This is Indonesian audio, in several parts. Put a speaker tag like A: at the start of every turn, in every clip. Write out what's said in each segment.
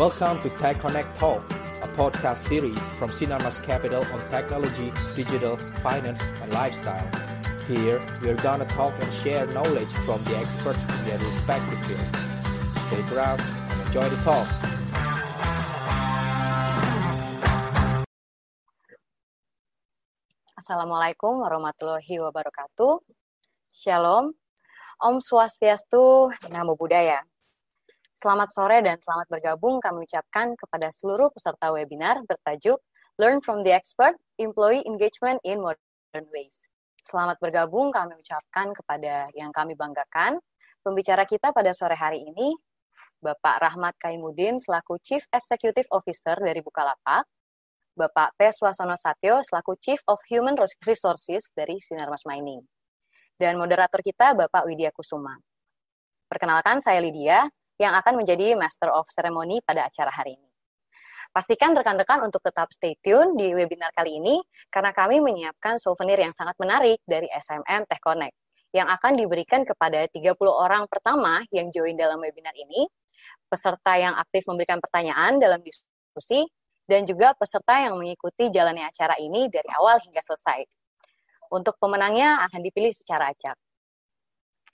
A: Welcome to Tech Connect Talk, a podcast series from Sinarmas Capital on technology, digital, finance, and lifestyle. Here, we're gonna talk and share knowledge from the experts in their respective fields. Stay around and enjoy the talk.
B: Assalamualaikum warahmatullahi wabarakatuh. Shalom. Om Swastiastu, Namo Buddhaya. Selamat sore dan selamat bergabung kami ucapkan kepada seluruh peserta webinar bertajuk Learn from the Expert, Employee Engagement in Modern Ways. Selamat bergabung kami ucapkan kepada yang kami banggakan. Pembicara kita pada sore hari ini, Bapak Rahmat Kaimudin selaku Chief Executive Officer dari Bukalapak, Bapak P. Swasono Satyo selaku Chief of Human Resources dari Sinarmas Mining. Dan moderator kita Bapak Widya Kusuma. Perkenalkan, saya Lydia, yang akan menjadi Master of Ceremony pada acara hari ini. Pastikan rekan-rekan untuk tetap stay tune di webinar kali ini karena kami menyiapkan souvenir yang sangat menarik dari SMM Tech Connect yang akan diberikan kepada 30 orang pertama yang join dalam webinar ini, peserta yang aktif memberikan pertanyaan dalam diskusi, dan juga peserta yang mengikuti jalannya acara ini dari awal hingga selesai. Untuk pemenangnya akan dipilih secara acak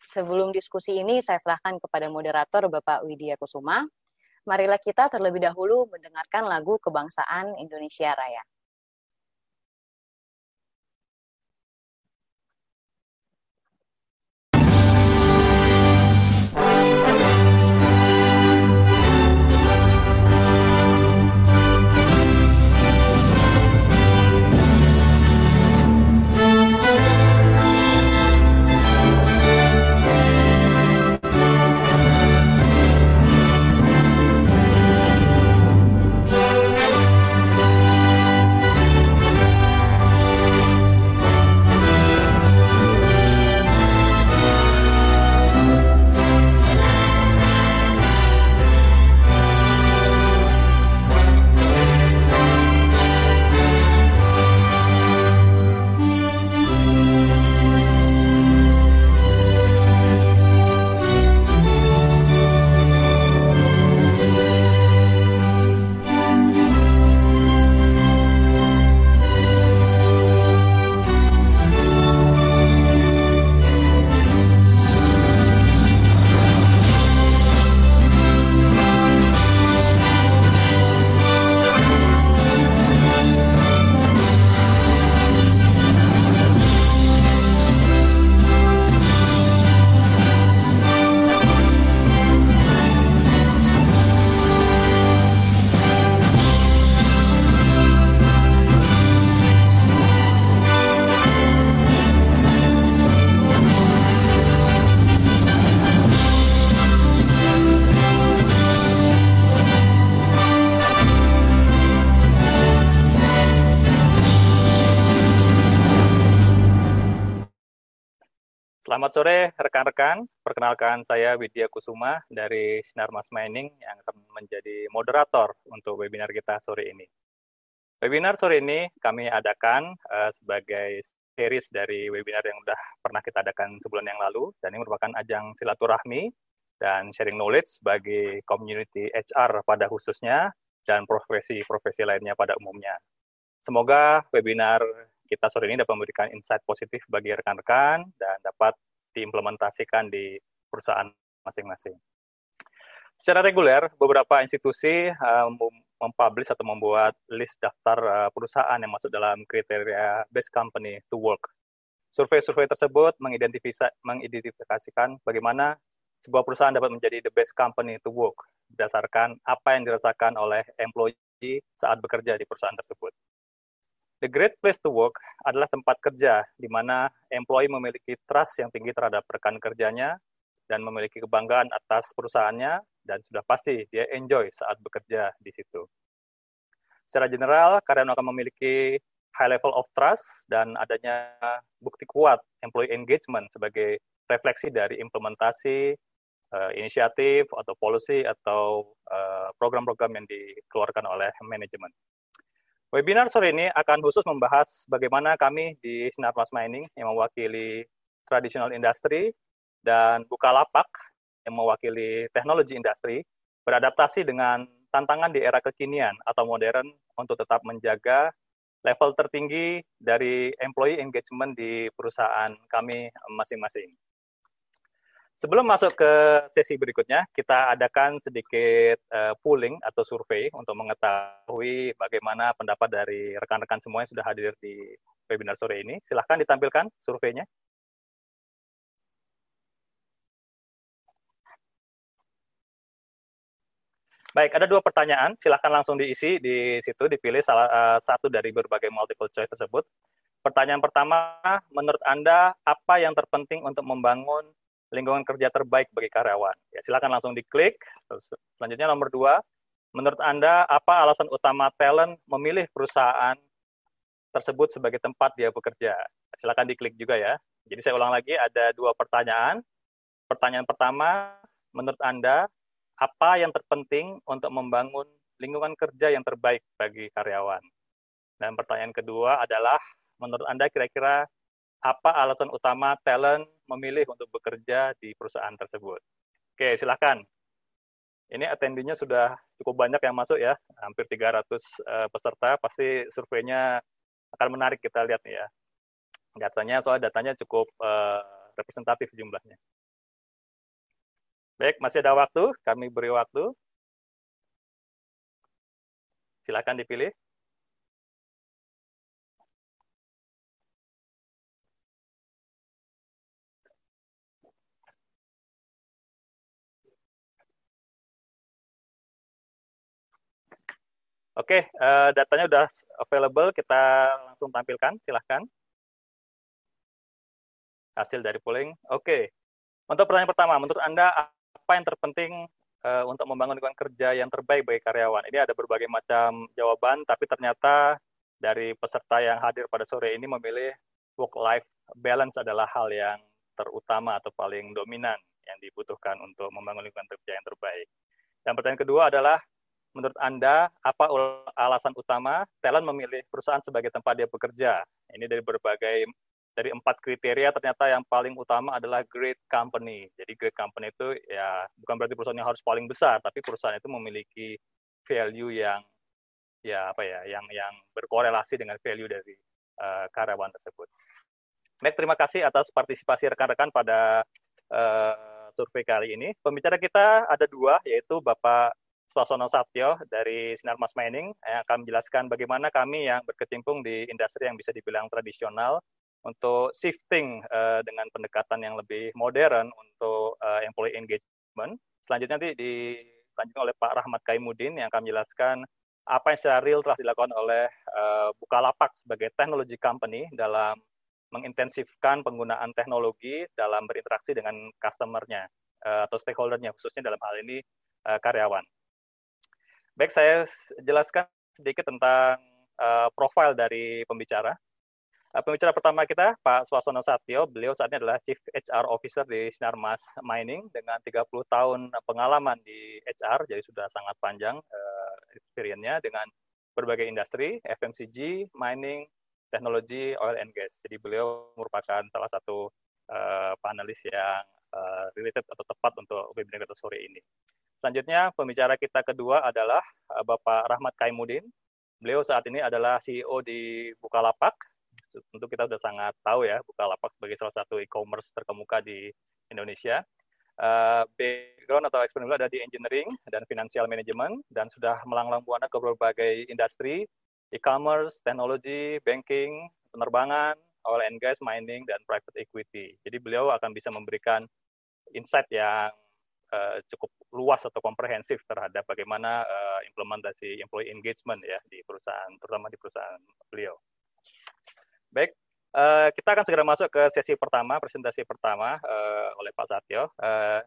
B: sebelum diskusi ini saya serahkan kepada moderator Bapak Widya Kusuma. Marilah kita terlebih dahulu mendengarkan lagu kebangsaan Indonesia Raya.
C: Selamat sore rekan-rekan. Perkenalkan saya Widya Kusuma dari Sinar Mas Mining yang akan menjadi moderator untuk webinar kita sore ini. Webinar sore ini kami adakan uh, sebagai series dari webinar yang sudah pernah kita adakan sebulan yang lalu dan ini merupakan ajang silaturahmi dan sharing knowledge bagi community HR pada khususnya dan profesi-profesi lainnya pada umumnya. Semoga webinar kita sore ini dapat memberikan insight positif bagi rekan-rekan dan dapat diimplementasikan di perusahaan masing-masing. Secara reguler, beberapa institusi uh, mempublish atau membuat list daftar uh, perusahaan yang masuk dalam kriteria best company to work. Survei-survei tersebut mengidentifikasikan bagaimana sebuah perusahaan dapat menjadi the best company to work berdasarkan apa yang dirasakan oleh employee saat bekerja di perusahaan tersebut. The Great Place to Work adalah tempat kerja di mana employee memiliki trust yang tinggi terhadap rekan kerjanya dan memiliki kebanggaan atas perusahaannya dan sudah pasti dia enjoy saat bekerja di situ. Secara general, karyawan akan memiliki high level of trust dan adanya bukti kuat employee engagement sebagai refleksi dari implementasi uh, inisiatif atau policy atau eh, program-program uh, yang dikeluarkan oleh manajemen. Webinar sore ini akan khusus membahas bagaimana kami di Sinar Mas Mining yang mewakili traditional industry dan Bukalapak yang mewakili teknologi industri beradaptasi dengan tantangan di era kekinian atau modern untuk tetap menjaga level tertinggi dari employee engagement di perusahaan kami masing-masing. Sebelum masuk ke sesi berikutnya, kita adakan sedikit uh, polling atau survei untuk mengetahui bagaimana pendapat dari rekan-rekan semua yang sudah hadir di webinar sore ini. Silahkan ditampilkan surveinya. Baik, ada dua pertanyaan. Silahkan langsung diisi di situ, dipilih salah uh, satu dari berbagai multiple choice tersebut. Pertanyaan pertama, menurut Anda apa yang terpenting untuk membangun lingkungan kerja terbaik bagi karyawan. Ya, silakan langsung diklik. selanjutnya nomor dua, menurut Anda apa alasan utama talent memilih perusahaan tersebut sebagai tempat dia bekerja? Silakan diklik juga ya. Jadi saya ulang lagi, ada dua pertanyaan. Pertanyaan pertama, menurut Anda apa yang terpenting untuk membangun lingkungan kerja yang terbaik bagi karyawan? Dan pertanyaan kedua adalah, menurut Anda kira-kira apa alasan utama talent memilih untuk bekerja di perusahaan tersebut. Oke, silakan. Ini attendinya sudah cukup banyak yang masuk ya, hampir 300 uh, eh, peserta, pasti surveinya akan menarik kita lihat nih ya. Datanya, soal datanya cukup uh, representatif jumlahnya. Baik, masih ada waktu, kami beri waktu. Silakan dipilih. Oke, uh, datanya sudah available, kita langsung tampilkan, silahkan. Hasil dari polling. Oke, untuk pertanyaan pertama, menurut Anda apa yang terpenting uh, untuk membangun lingkungan kerja yang terbaik bagi karyawan? Ini ada berbagai macam jawaban, tapi ternyata dari peserta yang hadir pada sore ini memilih work-life balance adalah hal yang terutama atau paling dominan yang dibutuhkan untuk membangun lingkungan kerja yang terbaik. Dan pertanyaan kedua adalah menurut Anda apa alasan utama talent memilih perusahaan sebagai tempat dia bekerja? Ini dari berbagai dari empat kriteria ternyata yang paling utama adalah great company. Jadi great company itu ya bukan berarti perusahaan yang harus paling besar, tapi perusahaan itu memiliki value yang ya apa ya, yang yang berkorelasi dengan value dari uh, karyawan tersebut. Baik, terima kasih atas partisipasi rekan-rekan pada uh, survei kali ini. Pembicara kita ada dua, yaitu Bapak Suasono Satyo dari Sinar Mas Mining yang akan menjelaskan bagaimana kami yang berkecimpung di industri yang bisa dibilang tradisional untuk shifting uh, dengan pendekatan yang lebih modern untuk uh, employee engagement. Selanjutnya nanti dilanjutkan oleh Pak Rahmat Kaimudin yang akan menjelaskan apa yang secara real telah dilakukan oleh uh, Bukalapak sebagai technology company dalam mengintensifkan penggunaan teknologi dalam berinteraksi dengan customer-nya uh, atau stakeholder-nya khususnya dalam hal ini karyawan. Baik, saya jelaskan sedikit tentang uh, profil dari pembicara. Uh, pembicara pertama kita, Pak Swasono Satyo, beliau saat ini adalah Chief HR Officer di Sinarmas Mining dengan 30 tahun pengalaman di HR, jadi sudah sangat panjang uh, experience-nya dengan berbagai industri, FMCG, mining, teknologi, oil and gas. Jadi beliau merupakan salah satu uh, panelis yang uh, related atau tepat untuk webinar kita sore ini. Selanjutnya, pembicara kita kedua adalah uh, Bapak Rahmat Kaimudin. Beliau saat ini adalah CEO di Bukalapak. Tentu kita sudah sangat tahu ya, Bukalapak sebagai salah satu e-commerce terkemuka di Indonesia. Uh, background atau experience ada di engineering dan financial management dan sudah melanglang buana ke berbagai industri, e-commerce, teknologi, banking, penerbangan, oil and gas, mining, dan private equity. Jadi beliau akan bisa memberikan insight yang uh, cukup luas atau komprehensif terhadap bagaimana uh, implementasi employee engagement ya di perusahaan, terutama di perusahaan beliau. Baik, uh, kita akan segera masuk ke sesi pertama, presentasi pertama uh, oleh Pak Satyo. Uh,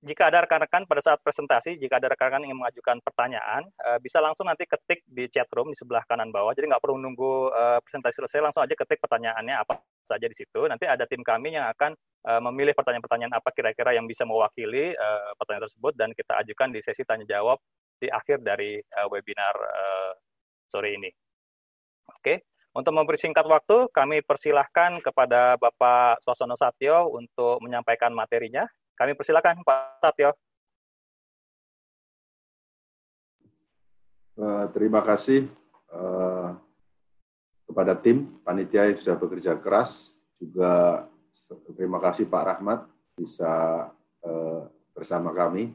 C: jika ada rekan-rekan pada saat presentasi, jika ada rekan-rekan yang mengajukan pertanyaan, bisa langsung nanti ketik di chat room di sebelah kanan bawah. Jadi nggak perlu nunggu presentasi selesai, langsung aja ketik pertanyaannya apa saja di situ. Nanti ada tim kami yang akan uh, memilih pertanyaan-pertanyaan apa kira-kira yang bisa mewakili uh, pertanyaan tersebut dan kita ajukan di sesi tanya jawab di akhir dari uh, webinar sore ini. Oke, untuk mempersingkat waktu, kami persilahkan kepada Bapak Swasono Satyo untuk menyampaikan materinya. Kami persilakan Pak Satyo.
D: Terima kasih kepada tim panitia yang sudah bekerja keras. Juga terima kasih Pak Rahmat bisa uh, bersama kami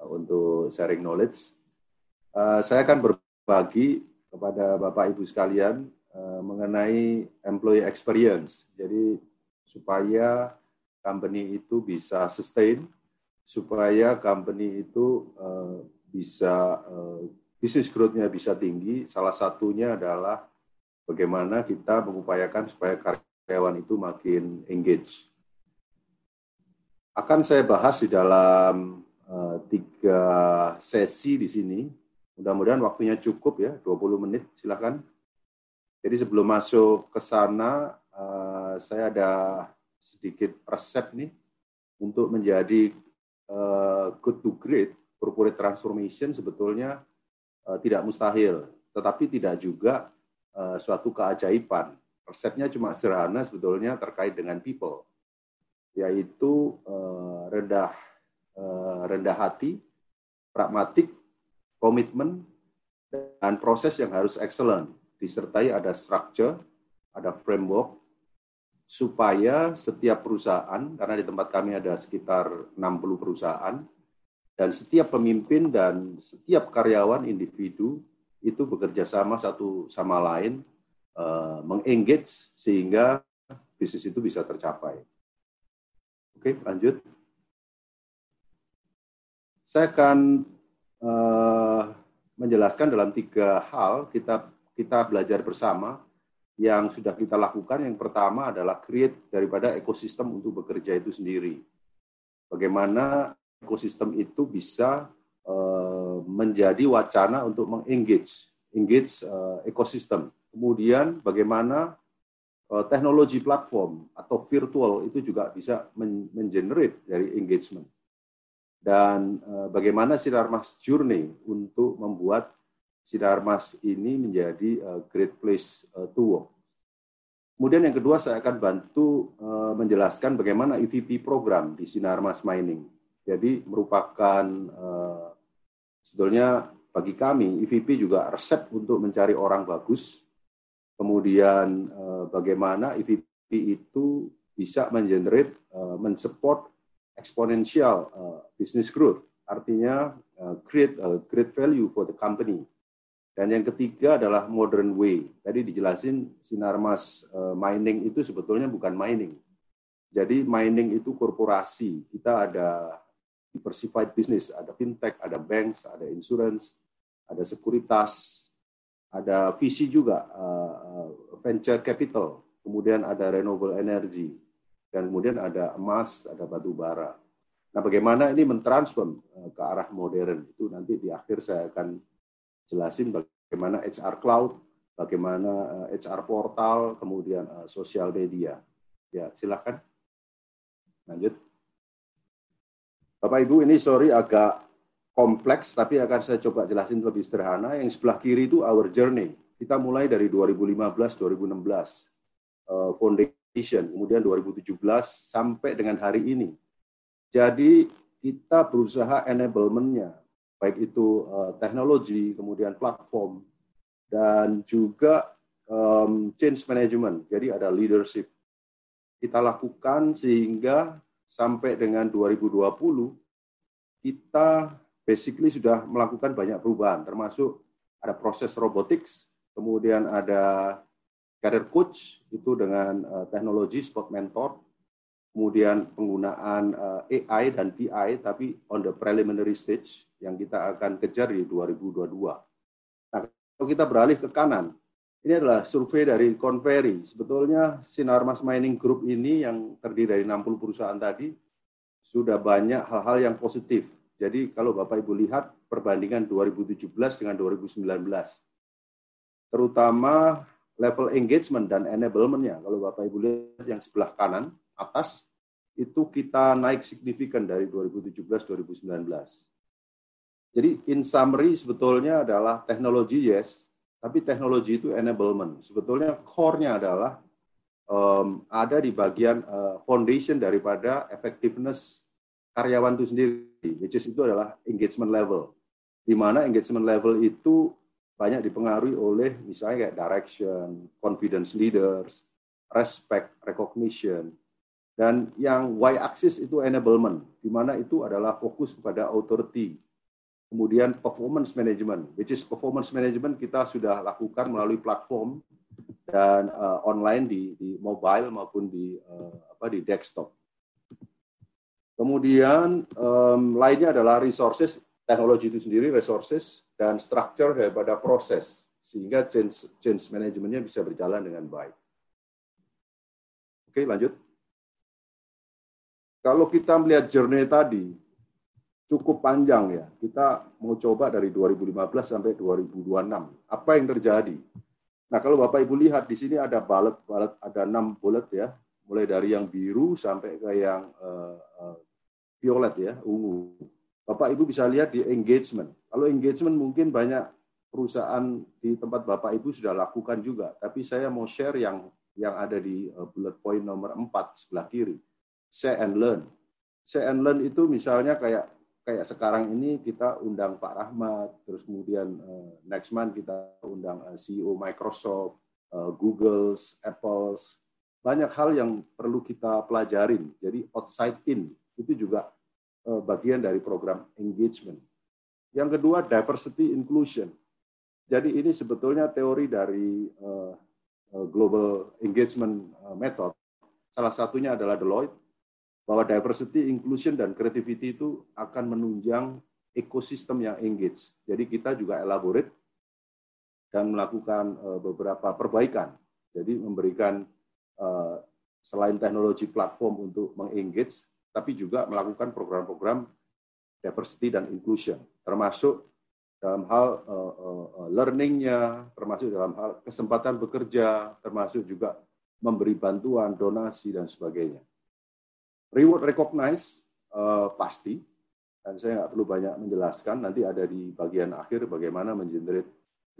D: uh, untuk sharing knowledge. Uh, saya akan berbagi kepada Bapak Ibu sekalian mengenai employee experience. Jadi supaya company itu bisa sustain, supaya company itu bisa uh, bisnis growth-nya bisa tinggi. Salah satunya adalah bagaimana kita mengupayakan supaya karyawan itu makin engage. Akan saya bahas di dalam uh, tiga sesi di sini. Mudah-mudahan waktunya cukup ya, 20 menit, silakan. Jadi sebelum masuk ke sana, uh, saya ada sedikit resep nih untuk menjadi uh, good to great corporate transformation sebetulnya uh, tidak mustahil, tetapi tidak juga uh, suatu keajaiban. Resepnya cuma sederhana sebetulnya terkait dengan people, yaitu uh, rendah uh, rendah hati, pragmatik, komitmen, dan proses yang harus excellent, disertai ada structure, ada framework, supaya setiap perusahaan, karena di tempat kami ada sekitar 60 perusahaan, dan setiap pemimpin dan setiap karyawan individu itu bekerja sama satu sama lain, uh, mengengage sehingga bisnis itu bisa tercapai. Oke, lanjut. Saya akan uh, menjelaskan dalam tiga hal kita kita belajar bersama yang sudah kita lakukan yang pertama adalah create daripada ekosistem untuk bekerja itu sendiri. Bagaimana ekosistem itu bisa uh, menjadi wacana untuk mengengage engage uh, ekosistem. Kemudian bagaimana uh, teknologi platform atau virtual itu juga bisa men mengenerate dari engagement. Dan uh, bagaimana Sinarmas Journey untuk membuat Sidarmas ini menjadi uh, great place uh, to work. Kemudian yang kedua saya akan bantu menjelaskan bagaimana EVP program di Sinarmas Mining. Jadi merupakan sebetulnya bagi kami EVP juga resep untuk mencari orang bagus. Kemudian uh, bagaimana EVP itu bisa mengenerate, uh, mensupport exponential uh, business growth. Artinya create a great value for the company dan yang ketiga adalah modern way. Tadi dijelasin Sinarmas mining itu sebetulnya bukan mining. Jadi mining itu korporasi. Kita ada diversified business, ada fintech, ada banks, ada insurance, ada sekuritas, ada visi juga uh, venture capital, kemudian ada renewable energy, dan kemudian ada emas, ada batu bara. Nah, bagaimana ini mentransform ke arah modern itu nanti di akhir saya akan jelasin bagaimana HR cloud, bagaimana HR eh, portal, kemudian uh, sosial media. Ya, silakan. Lanjut. Bapak Ibu, ini sorry agak kompleks, tapi akan saya coba jelasin lebih sederhana. Yang sebelah kiri itu our journey. Kita mulai dari 2015, 2016, uh, foundation, kemudian 2017 sampai dengan hari ini. Jadi kita berusaha enablement-nya, baik itu uh, teknologi, kemudian platform, dan juga um, change management. Jadi ada leadership. Kita lakukan sehingga sampai dengan 2020 kita basically sudah melakukan banyak perubahan, termasuk ada proses robotics, kemudian ada career coach itu dengan uh, teknologi spot mentor, kemudian penggunaan uh, eh, AI dan BI tapi on the preliminary stage yang kita akan kejar di 2022. Nah, kalau kita beralih ke kanan, ini adalah survei dari Converi. Sebetulnya Sinarmas Mining Group ini yang terdiri dari 60 perusahaan tadi sudah banyak hal-hal yang positif. Jadi kalau Bapak Ibu lihat perbandingan 2017 dengan 2019, terutama level engagement dan enablement-nya. Kalau Bapak Ibu lihat yang sebelah kanan, atas, itu kita naik signifikan dari 2017-2019. Jadi in summary sebetulnya adalah teknologi yes, tapi teknologi itu enablement. Sebetulnya core-nya adalah um, ada di bagian uh, foundation daripada effectiveness karyawan itu sendiri, which is itu adalah engagement level. di mana engagement level itu banyak dipengaruhi oleh misalnya kayak direction, confidence leaders, respect, recognition, dan yang y-axis itu enablement, di mana itu adalah fokus kepada authority. Kemudian performance management, which is performance management kita sudah lakukan melalui platform dan uh, online di, di mobile maupun di uh, apa di desktop. Kemudian um, lainnya adalah resources teknologi itu sendiri, resources, dan structure daripada proses, sehingga change, change manajemennya bisa berjalan dengan baik. Oke, lanjut. Kalau kita melihat journey tadi, cukup panjang ya. Kita mau coba dari 2015 sampai 2026. Apa yang terjadi? Nah, kalau Bapak Ibu lihat di sini ada bullet, bullet ada enam bullet ya, mulai dari yang biru sampai ke yang uh, uh, violet ya, ungu. Bapak Ibu bisa lihat di engagement. Kalau engagement mungkin banyak perusahaan di tempat Bapak Ibu sudah lakukan juga, tapi saya mau share yang yang ada di eh, bullet point nomor 4 sebelah kiri. Share and learn. Share and learn itu misalnya kayak kayak sekarang ini kita undang Pak Rahmat, terus kemudian uh, next month kita undang uh, CEO Microsoft, Google, Apple, banyak hal yang perlu kita pelajarin. Jadi outside in itu juga Eh, bagian dari program engagement. Yang kedua, diversity inclusion. Jadi ini sebetulnya teori dari uh, global engagement method. Salah satunya adalah Deloitte, bahwa diversity, inclusion, dan creativity itu akan menunjang ekosistem yang engage. Jadi kita juga elaborate dan melakukan beberapa perbaikan. Jadi memberikan selain teknologi platform untuk mengengage, tapi juga melakukan program-program diversity dan inclusion, termasuk dalam hal uh, uh, learningnya, termasuk dalam hal kesempatan bekerja, termasuk juga memberi bantuan, donasi, dan sebagainya. Reward recognize uh, pasti, dan saya nggak perlu banyak menjelaskan, nanti ada di bagian akhir bagaimana mengenerate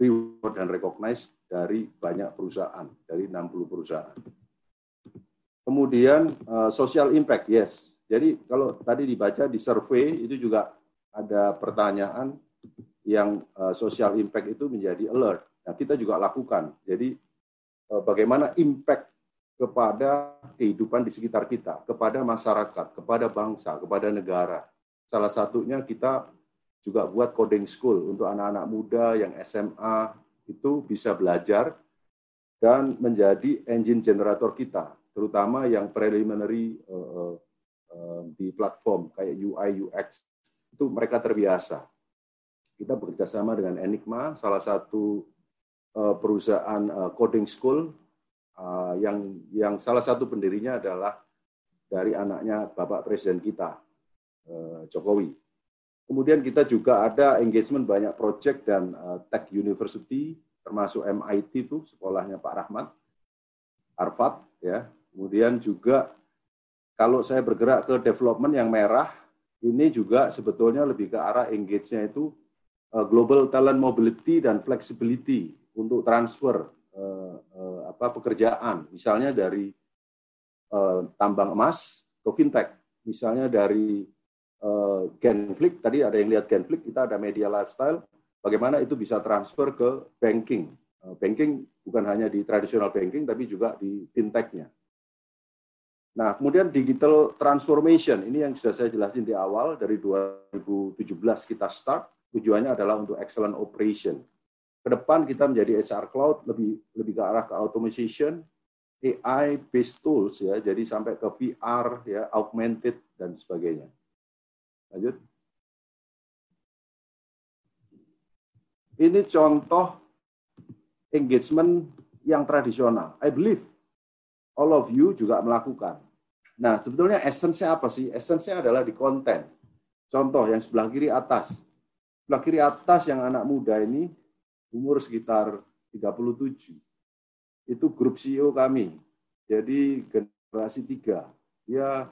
D: reward dan recognize dari banyak perusahaan, dari 60 perusahaan. Kemudian uh, social impact, yes. Jadi kalau tadi dibaca di survei itu juga ada pertanyaan yang uh, social impact itu menjadi alert. Nah, kita juga lakukan. Jadi uh, bagaimana impact kepada kehidupan di sekitar kita, kepada masyarakat, kepada bangsa, kepada negara. Salah satunya kita juga buat coding school untuk anak-anak muda yang SMA itu bisa belajar dan menjadi engine generator kita, terutama yang preliminary uh, di platform kayak UI UX itu mereka terbiasa. Kita bekerja sama dengan Enigma, salah satu uh, perusahaan uh, coding school uh, yang yang salah satu pendirinya adalah dari anaknya Bapak Presiden kita Jokowi. Kemudian kita juga ada engagement banyak project dan tech university termasuk MIT itu sekolahnya Pak Rahmat, Harvard ya. Kemudian juga kalau saya bergerak ke development yang merah, ini juga sebetulnya lebih ke arah engage-nya itu uh, global talent mobility dan flexibility untuk transfer uh, uh, apa pekerjaan, misalnya dari uh, tambang emas ke fintech, misalnya dari uh, Genflix, tadi ada yang lihat Genflix, kita ada media lifestyle, bagaimana itu bisa transfer ke banking. Banking bukan hanya di traditional banking, tapi juga di fintech-nya. Nah, kemudian digital transformation, ini yang sudah saya jelasin di awal, dari 2017 kita start, tujuannya adalah untuk excellent operation. Ke depan kita menjadi HR Cloud, lebih lebih ke arah ke automation, AI based tools ya, jadi sampai ke VR ya, augmented dan sebagainya. Lanjut. Ini contoh engagement yang tradisional. I believe all of you juga melakukan. Nah, sebetulnya esensinya apa sih? Esensinya adalah di konten. Contoh yang sebelah kiri atas. Sebelah kiri atas yang anak muda ini umur sekitar 37. Itu grup CEO kami. Jadi generasi tiga. Dia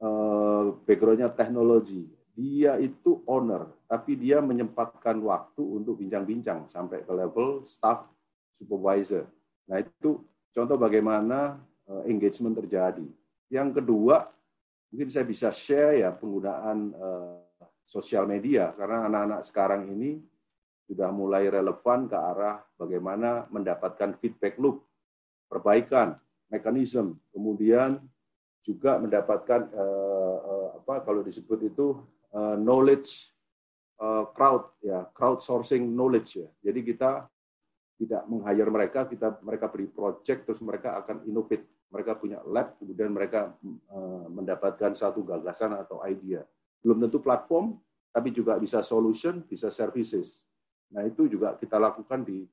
D: eh, backgroundnya teknologi. Dia itu owner, tapi dia menyempatkan waktu untuk bincang-bincang sampai ke level staff supervisor. Nah itu contoh bagaimana uh, engagement terjadi. Yang kedua, mungkin saya bisa share ya penggunaan uh, sosial media karena anak-anak sekarang ini sudah mulai relevan ke arah bagaimana mendapatkan feedback loop, perbaikan, mekanisme, kemudian juga mendapatkan uh, apa kalau disebut itu knowledge crowd ya crowdsourcing knowledge ya. Jadi kita tidak meng-hire mereka, kita mereka beri project terus mereka akan innovate. Mereka punya lab, kemudian mereka uh, mendapatkan satu gagasan atau idea. Belum tentu platform, tapi juga bisa solution, bisa services. Nah itu juga kita lakukan di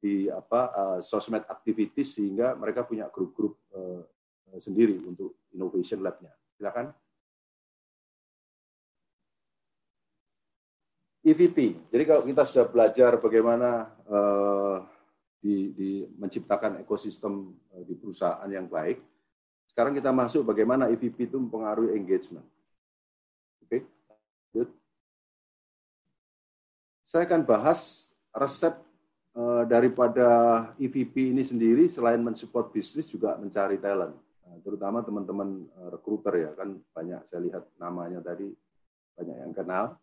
D: di apa uh, sosmed activities sehingga mereka punya grup-grup uh, sendiri untuk innovation lab-nya. Silakan. EVP. Jadi kalau kita sudah belajar bagaimana uh, di, di menciptakan ekosistem uh, di perusahaan yang baik, sekarang kita masuk bagaimana EVP itu mempengaruhi engagement. Oke. Okay. Saya akan bahas resep uh, daripada EVP ini sendiri selain mensupport bisnis juga mencari talent. Nah, terutama teman-teman recruiter ya kan banyak saya lihat namanya tadi banyak yang kenal.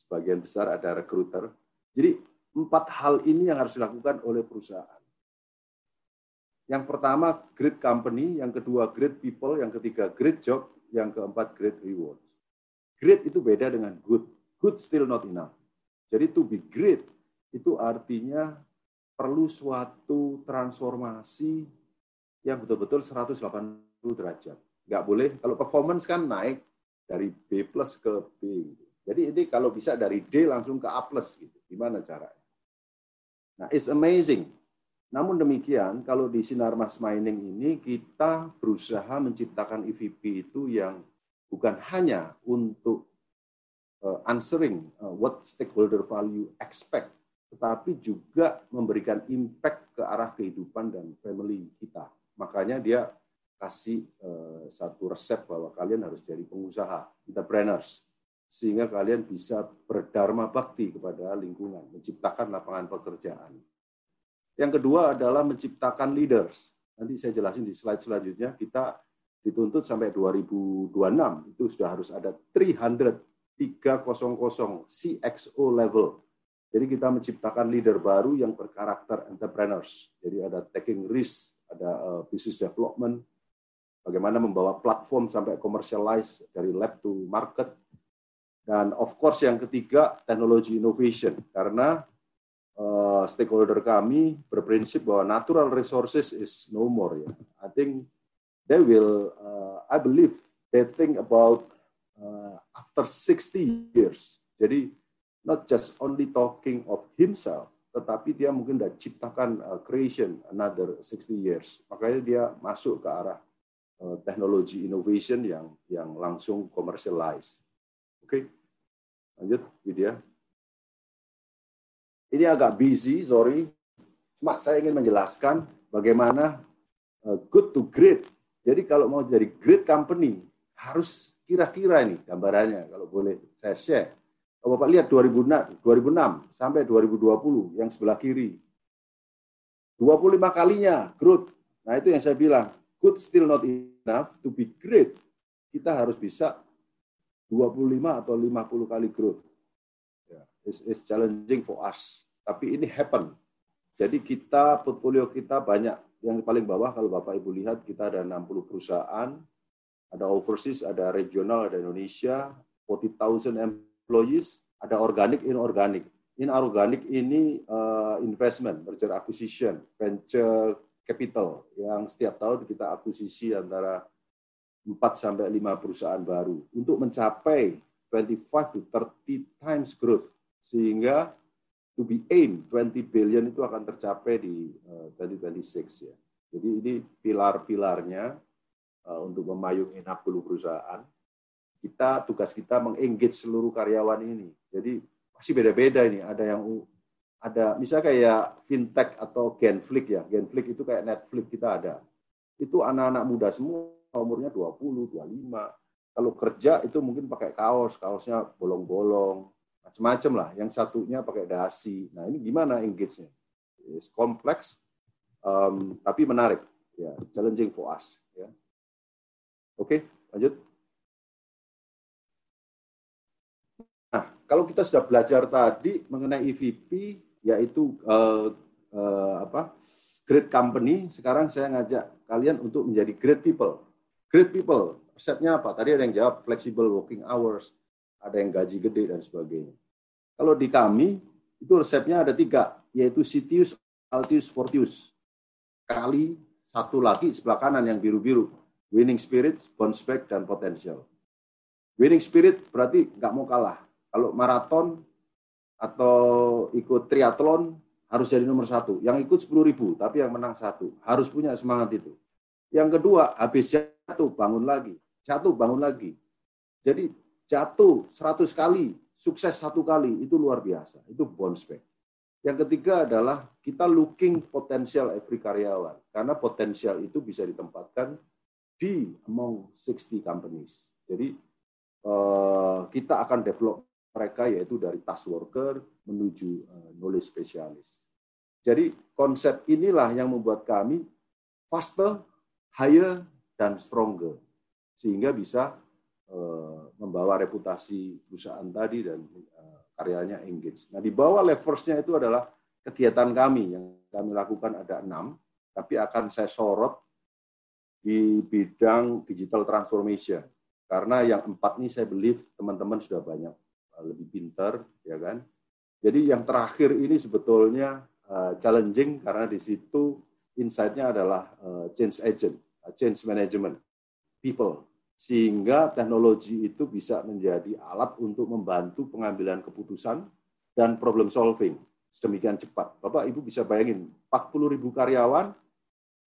D: Sebagian besar ada recruiter. Jadi empat hal ini yang harus dilakukan oleh perusahaan. Yang pertama great company, yang kedua great people, yang ketiga great job, yang keempat great rewards. Great itu beda dengan good. Good still not enough. Jadi to be great itu artinya perlu suatu transformasi yang betul-betul 180 derajat. Nggak boleh, kalau performance kan naik dari B plus ke B. Gitu. Jadi ini kalau bisa dari D langsung ke A plus. Gitu. Gimana caranya? Nah, it's amazing. Namun demikian, kalau di Sinar Mas Mining ini kita berusaha menciptakan EVP itu yang bukan hanya untuk uh, answering uh, what stakeholder value expect, tetapi juga memberikan impact ke arah kehidupan dan family kita. Makanya dia kasih uh, satu resep bahwa kalian harus jadi pengusaha, entrepreneurs, sehingga kalian bisa berdharma bakti kepada lingkungan, menciptakan lapangan pekerjaan. Yang kedua adalah menciptakan leaders. Nanti saya jelasin di slide selanjutnya, kita dituntut sampai 2026 itu sudah harus ada 300 300 CXO level. Jadi kita menciptakan leader baru yang berkarakter entrepreneurs. Jadi ada taking risk, ada uh, business development, bagaimana membawa platform sampai commercialize dari lab to market. Dan of course yang ketiga, technology innovation. Karena uh, stakeholder kami berprinsip bahwa natural resources is no more. Ya. I think they will, uh, I believe, they think about uh, after 60 years. Jadi not just only talking of himself, tetapi dia mungkin sudah ciptakan uh, creation another 60 years. Makanya dia masuk ke arah uh, teknologi innovation yang yang langsung commercialize. Oke, okay. lanjut Widya. Ini agak busy, sorry. Cuma saya ingin menjelaskan bagaimana uh, good to great. Jadi kalau mau jadi great company harus Kira-kira ini gambarannya kalau boleh saya share. Kalau Bapak lihat 2006, 2006 sampai 2020 yang sebelah kiri. 25 kalinya growth. Nah itu yang saya bilang, good still not enough to be great. Kita harus bisa 25 atau 50 kali growth. Yeah, it's, it's challenging for us. Tapi ini happen. Jadi kita, portfolio kita banyak. Yang paling bawah kalau Bapak Ibu lihat kita ada 60 perusahaan, ada overseas, ada regional, ada Indonesia, 40,000 employees, ada organic, inorganic. Inorganic ini uh, investment, merger acquisition, venture capital yang setiap tahun kita akuisisi antara 4 sampai 5 perusahaan baru untuk mencapai 25 to 30 times growth sehingga to be aim 20 billion itu akan tercapai di uh, 2026 ya. Jadi ini pilar-pilarnya uh, untuk memayungi 60 perusahaan, kita tugas kita mengengage seluruh karyawan ini. Jadi masih beda-beda ini. Ada yang ada misalnya kayak fintech atau Genflix ya. Genflix itu kayak Netflix kita ada. Itu anak-anak muda semua umurnya 20, 25. Kalau kerja itu mungkin pakai kaos, kaosnya bolong-bolong, macam-macam lah. Yang satunya pakai dasi. Nah ini gimana engage-nya? It's complex, um, tapi menarik. Ya, challenging for us. Ya. Oke, lanjut. Nah, kalau kita sudah belajar tadi mengenai EVP, yaitu uh, uh, apa great company, sekarang saya ngajak kalian untuk menjadi great people. Great people, resepnya apa? Tadi ada yang jawab flexible working hours, ada yang gaji gede dan sebagainya. Kalau di kami, itu resepnya ada tiga, yaitu Citius, Altius, Fortius. Kali satu lagi sebelah kanan yang biru-biru. Winning spirit, bounce back, dan potential. Winning spirit berarti nggak mau kalah. Kalau maraton atau ikut triathlon, harus jadi nomor satu. Yang ikut sepuluh ribu, tapi yang menang satu. Harus punya semangat itu. Yang kedua, habis jatuh, bangun lagi. Jatuh, bangun lagi. Jadi jatuh seratus kali, sukses satu kali, itu luar biasa. Itu bounce back. Yang ketiga adalah kita looking potensial every karyawan. Karena potensial itu bisa ditempatkan di among 60 companies. Jadi eh, kita akan develop mereka yaitu dari task worker menuju eh, knowledge specialist. Jadi konsep inilah yang membuat kami faster, higher, dan stronger. Sehingga bisa uh, membawa reputasi perusahaan tadi dan uh, karyanya engage. Nah, di bawah leversnya itu adalah kegiatan kami yang kami lakukan ada enam, tapi akan saya sorot di bidang digital transformation. Karena yang empat ini saya believe teman-teman sudah banyak uh, lebih pinter, ya kan. Jadi yang terakhir ini sebetulnya challenging karena di situ insight-nya adalah change agent, change management, people. Sehingga teknologi itu bisa menjadi alat untuk membantu pengambilan keputusan dan problem solving sedemikian cepat. Bapak Ibu bisa bayangin, 40 ribu karyawan,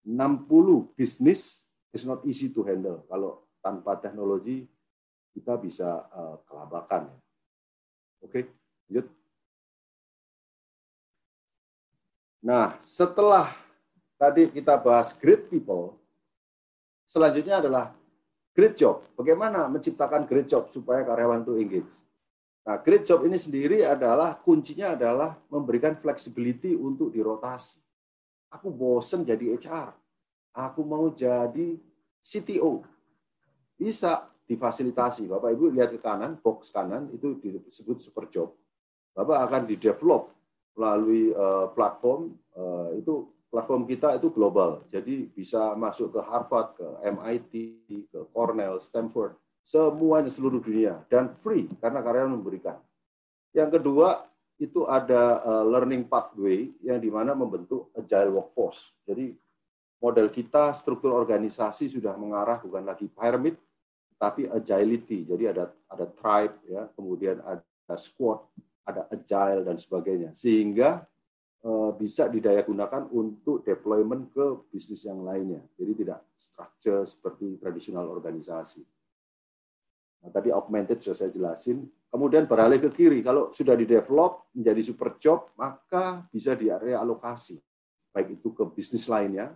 D: 60 bisnis is not easy to handle. Kalau tanpa teknologi kita bisa uh, kelabakan. Oke, okay, lanjut. Nah, setelah tadi kita bahas great people, selanjutnya adalah great job. Bagaimana menciptakan great job supaya karyawan itu engage? Nah, great job ini sendiri adalah kuncinya adalah memberikan flexibility untuk dirotasi. Aku bosen jadi HR. Aku mau jadi CTO. Bisa difasilitasi. Bapak Ibu lihat ke kanan, box kanan itu disebut super job. Bapak akan di develop melalui uh, platform uh, itu platform kita itu global. Jadi bisa masuk ke Harvard, ke MIT, ke Cornell, Stanford, semuanya seluruh dunia dan free karena karyawan memberikan. Yang kedua itu ada uh, learning pathway yang di mana membentuk agile workforce. Jadi model kita struktur organisasi sudah mengarah bukan lagi pyramid tapi agility. Jadi ada ada tribe ya, kemudian ada squad, ada agile dan sebagainya sehingga eh, bisa didaya gunakan untuk deployment ke bisnis yang lainnya. Jadi tidak structure seperti tradisional organisasi. Nah, tadi augmented sudah saya jelasin. Kemudian beralih ke kiri, kalau sudah di develop menjadi super job, maka bisa di area alokasi. Baik itu ke bisnis lainnya,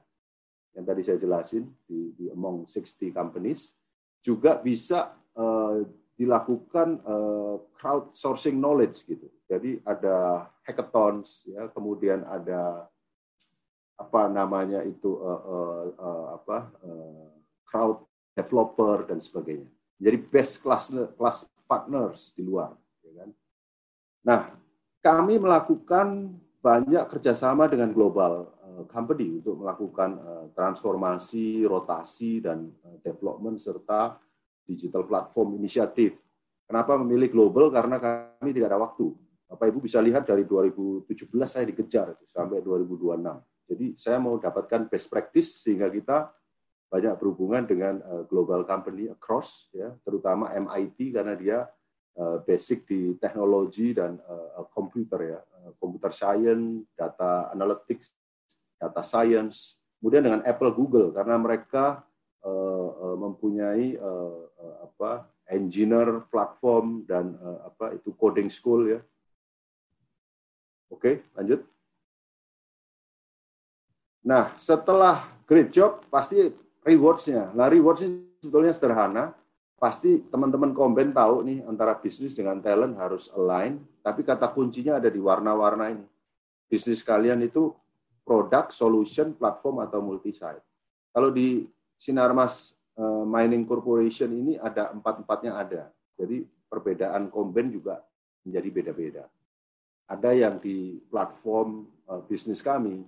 D: yang tadi saya jelasin di, di among 60 companies, juga bisa uh, dilakukan uh, crowdsourcing knowledge gitu. Jadi ada hackathons ya, kemudian ada apa namanya itu uh, uh, uh, apa uh, crowd developer dan sebagainya. Jadi best class class partners di luar, ya kan. Nah, kami melakukan banyak kerjasama dengan global company untuk melakukan transformasi, rotasi dan development serta digital platform inisiatif. Kenapa memilih global? Karena kami tidak ada waktu. Bapak Ibu bisa lihat dari 2017 saya dikejar sampai 2026. Jadi saya mau dapatkan best practice sehingga kita banyak berhubungan dengan eh, global company across, ya, terutama MIT karena dia eh, basic di teknologi dan uh, komputer ya, computer science, data analytics, data science. Kemudian dengan Apple, Google karena mereka mempunyai uh, apa engineer platform dan apa itu coding school ya. Oke, lanjut. Nah, setelah great job pasti rewards-nya. Nah, rewards-nya sebetulnya sederhana. Pasti teman-teman komben tahu nih antara bisnis dengan talent harus align, tapi kata kuncinya ada di warna-warna ini. Bisnis kalian itu produk, solution, platform atau multi site. Kalau di Sinarmas eh, Mining Corporation ini ada empat-empatnya ada. Jadi perbedaan komben juga menjadi beda-beda. Ada yang di platform uh, bisnis kami,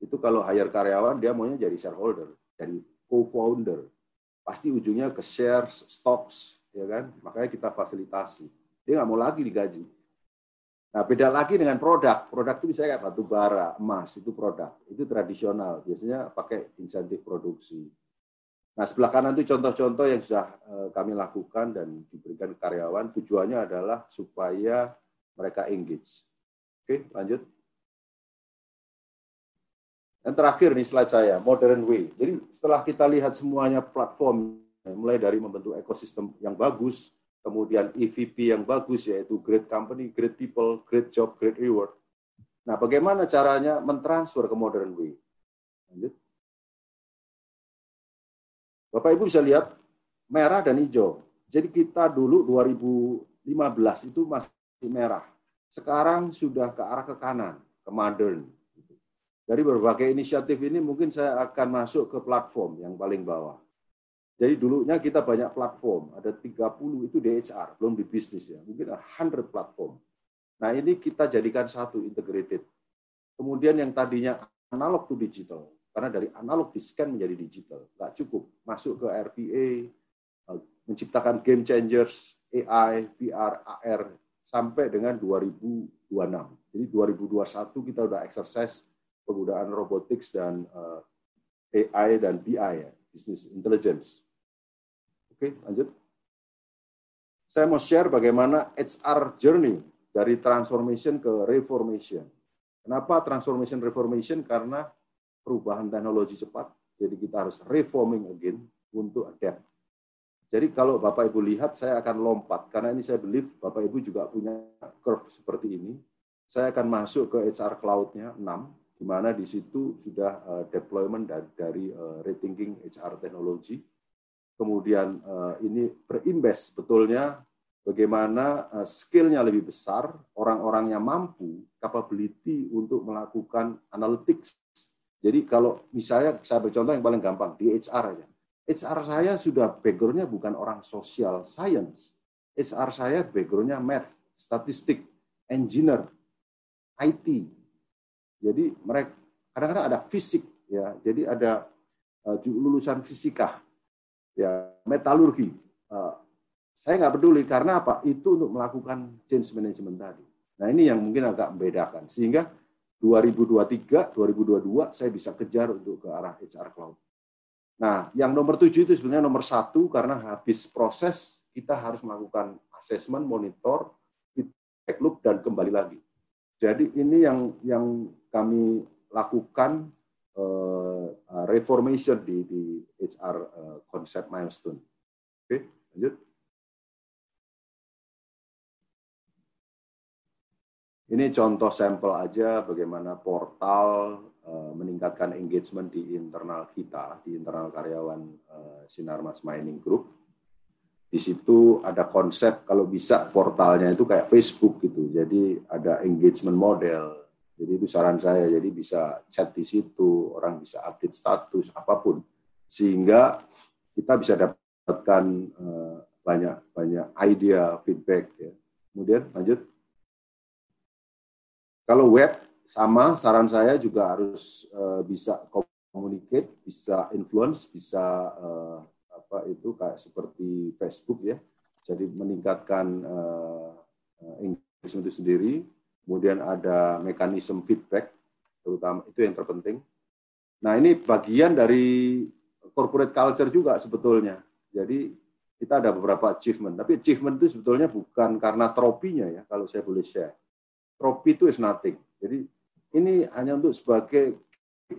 D: itu kalau hire karyawan, dia maunya jadi shareholder, jadi co-founder. Pasti ujungnya ke share, stocks, ya kan? Makanya kita fasilitasi. Dia nggak mau lagi digaji. Nah, beda lagi dengan produk. Produk itu bisa kayak batu bara, emas, itu produk. Itu tradisional. Biasanya pakai insentif produksi. Nah, sebelah kanan itu contoh-contoh yang sudah eh, kami lakukan dan diberikan karyawan. Tujuannya adalah supaya mereka engage. Oke, lanjut. Dan terakhir nih slide saya, modern way. Jadi setelah kita lihat semuanya platform, mulai dari membentuk ekosistem yang bagus, kemudian EVP yang bagus, yaitu great company, great people, great job, great reward. Nah, bagaimana caranya mentransfer ke modern way? Lanjut. Bapak Ibu bisa lihat merah dan hijau. Jadi kita dulu 2015 itu masih merah. Sekarang sudah ke arah ke kanan, ke modern. Dari berbagai inisiatif ini mungkin saya akan masuk ke platform yang paling bawah. Jadi dulunya kita banyak platform, ada 30 itu DHR, belum di bisnis ya, mungkin 100 platform. Nah ini kita jadikan satu integrated. Kemudian yang tadinya analog to digital, karena dari analog di scan menjadi digital, nggak cukup. Masuk ke RPA, menciptakan game changers, AI, VR, AR, sampai dengan 2026. Jadi 2021 kita udah exercise penggunaan robotics dan eh, AI dan BI ya, business intelligence. Oke, lanjut. Saya mau share bagaimana HR journey dari transformation ke reformation. Kenapa transformation reformation? Karena perubahan teknologi cepat, jadi kita harus reforming again untuk adapt. Jadi kalau Bapak Ibu lihat, saya akan lompat karena ini saya believe Bapak Ibu juga punya curve seperti ini. Saya akan masuk ke HR Cloud-nya 6 di mana di situ sudah uh, deployment dari, uh, rethinking HR teknologi. Kemudian uh, ini berimbas betulnya bagaimana skill-nya lebih besar, orang-orangnya mampu, capability untuk melakukan analytics. Jadi kalau misalnya saya bercontoh yang paling gampang di HR aja. HR saya sudah background-nya bukan orang social science. HR saya background-nya math, statistik, engineer, IT, jadi mereka kadang-kadang ada fisik ya. Jadi ada uh, lulusan fisika, ya metalurgi. Uh, saya nggak peduli karena apa? Itu untuk melakukan change management tadi. Nah ini yang mungkin agak membedakan. Sehingga 2023, 2022 saya bisa kejar untuk ke arah HR Cloud. Nah, yang nomor tujuh itu sebenarnya nomor satu karena habis proses kita harus melakukan assessment, monitor, feedback loop, dan kembali lagi. Jadi ini yang yang kami lakukan uh, reformation di, di HR uh, eh, konsep milestone. Oke, lanjut. Ini contoh sampel aja bagaimana portal uh, meningkatkan engagement di internal kita, di internal karyawan uh, Sinarmas Mining Group di situ ada konsep kalau bisa portalnya itu kayak Facebook gitu. Jadi ada engagement model. Jadi itu saran saya. Jadi bisa chat di situ, orang bisa update status apa pun sehingga kita bisa dapatkan uh, banyak banyak idea, feedback ya. Kemudian lanjut. Kalau web sama saran saya juga harus uh, bisa communicate, bisa influence, bisa uh, apa itu kayak seperti Facebook ya. Jadi meningkatkan uh, engagement itu sendiri. Kemudian ada mekanisme feedback, terutama itu yang terpenting. Nah ini bagian dari corporate culture juga sebetulnya. Jadi kita ada beberapa achievement, tapi achievement itu sebetulnya bukan karena tropinya ya, kalau saya boleh share. Tropi itu is nothing. Jadi ini hanya untuk sebagai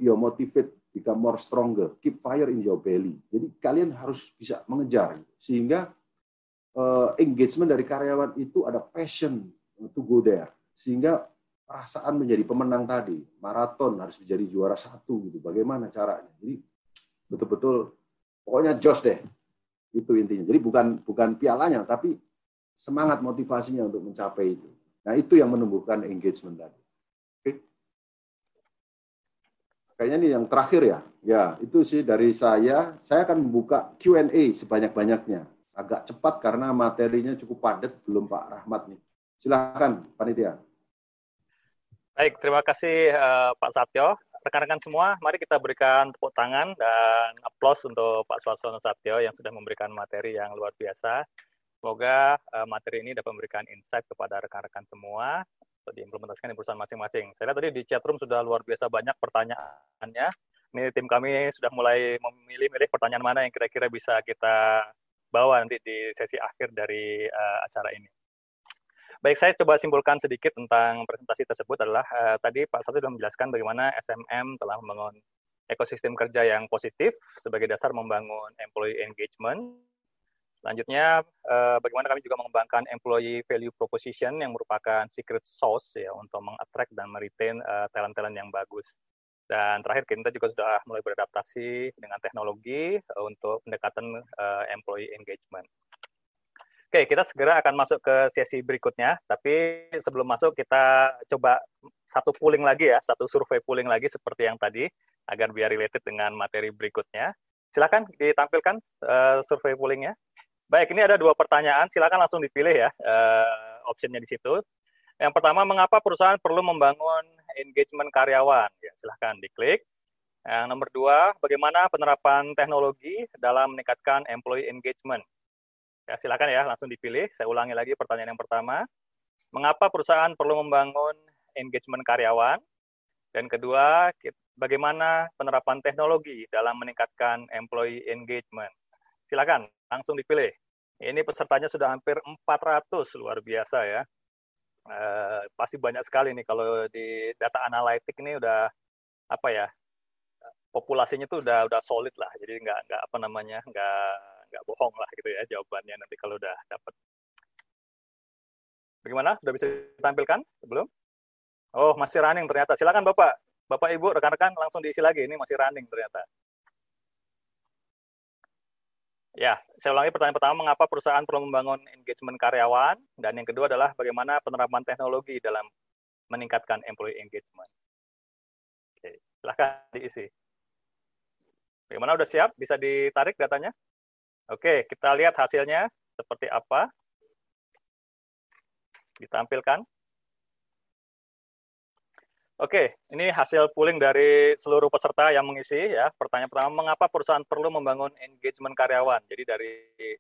D: your motivate become more stronger, keep fire in your belly. Jadi kalian harus bisa mengejar. Sehingga uh, engagement dari karyawan itu ada passion to go there. Sehingga perasaan menjadi pemenang tadi. Maraton harus menjadi juara satu gitu. Bagaimana caranya? Jadi betul-betul pokoknya jos deh. Itu intinya. Jadi bukan bukan pialanya tapi semangat motivasinya untuk mencapai itu nah itu yang menumbuhkan engagement tadi kayaknya ini yang terakhir ya. Ya, itu sih dari saya. Saya akan membuka Q&A sebanyak-banyaknya. Agak cepat karena materinya cukup padat, belum Pak Rahmat nih. Silakan, panitia.
C: Baik, terima kasih uh, Pak Satyo. Rekan-rekan semua, mari kita berikan tepuk tangan dan aplaus untuk Pak Swasona Satyo yang sudah memberikan materi yang luar biasa. Semoga uh, materi ini dapat memberikan insight kepada rekan-rekan semua untuk diimplementasikan di perusahaan masing-masing. Saya lihat tadi di chat room sudah luar biasa banyak pertanyaannya. Ini tim kami sudah mulai memilih-milih pertanyaan mana yang kira-kira bisa kita bawa nanti di sesi akhir dari uh, acara ini. Baik, saya coba simpulkan sedikit tentang presentasi tersebut adalah uh, tadi Pak Satu sudah menjelaskan bagaimana SMM telah membangun ekosistem kerja yang positif sebagai dasar membangun employee engagement Selanjutnya, eh, bagaimana kami juga mengembangkan employee value proposition yang merupakan secret sauce ya untuk mengattract dan meretain uh, talent-talent yang bagus. Dan terakhir kita juga sudah mulai beradaptasi dengan teknologi uh, untuk pendekatan uh, employee engagement. Oke, kita segera akan masuk ke sesi berikutnya. Tapi sebelum masuk kita coba satu pooling lagi ya, satu survei pooling lagi seperti yang tadi agar biar related dengan materi berikutnya. Silakan ditampilkan uh, survei poolingnya. Baik, ini ada dua pertanyaan. Silakan langsung dipilih ya uh, optionnya di situ. Yang pertama, mengapa perusahaan perlu membangun engagement karyawan? Ya, silahkan diklik. Yang nomor dua, bagaimana penerapan teknologi dalam meningkatkan employee engagement? Ya, silakan ya, langsung dipilih. Saya ulangi lagi pertanyaan yang pertama. Mengapa perusahaan perlu membangun engagement karyawan? Dan kedua, bagaimana penerapan teknologi dalam meningkatkan employee engagement? Silakan, langsung dipilih. Ini pesertanya sudah hampir 400, luar biasa ya. Uh, pasti banyak sekali nih kalau di data analitik ini udah apa ya populasinya tuh udah udah solid lah. Jadi nggak nggak apa namanya nggak nggak bohong lah gitu ya jawabannya nanti kalau udah dapat bagaimana? Udah bisa ditampilkan? Sebelum oh masih running ternyata. Silakan bapak. Bapak ibu rekan-rekan langsung diisi lagi. Ini masih running ternyata Ya, saya ulangi pertanyaan pertama, mengapa perusahaan perlu membangun engagement karyawan? Dan yang kedua adalah bagaimana penerapan teknologi dalam meningkatkan employee engagement. Oke, silahkan diisi. Bagaimana, udah siap? Bisa ditarik datanya? Oke, kita lihat hasilnya seperti apa. Ditampilkan. Oke, ini hasil pooling dari seluruh peserta yang mengisi ya. Pertanyaan pertama, mengapa perusahaan perlu membangun engagement karyawan? Jadi dari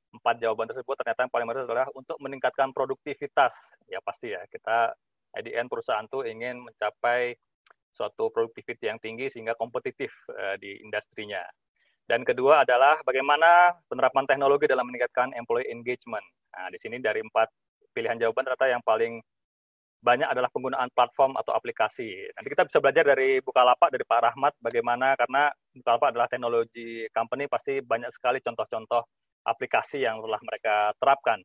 C: empat jawaban tersebut ternyata yang paling menarik adalah untuk meningkatkan produktivitas. Ya pasti ya, kita IDN perusahaan tuh ingin mencapai suatu produktivitas yang tinggi sehingga kompetitif uh, di industrinya. Dan kedua adalah bagaimana penerapan teknologi dalam meningkatkan employee engagement. Nah, di sini dari empat pilihan jawaban ternyata yang paling banyak adalah penggunaan platform atau aplikasi. Nanti kita bisa belajar dari Bukalapak, dari Pak Rahmat, bagaimana karena Bukalapak adalah teknologi company, pasti banyak sekali contoh-contoh aplikasi yang telah mereka terapkan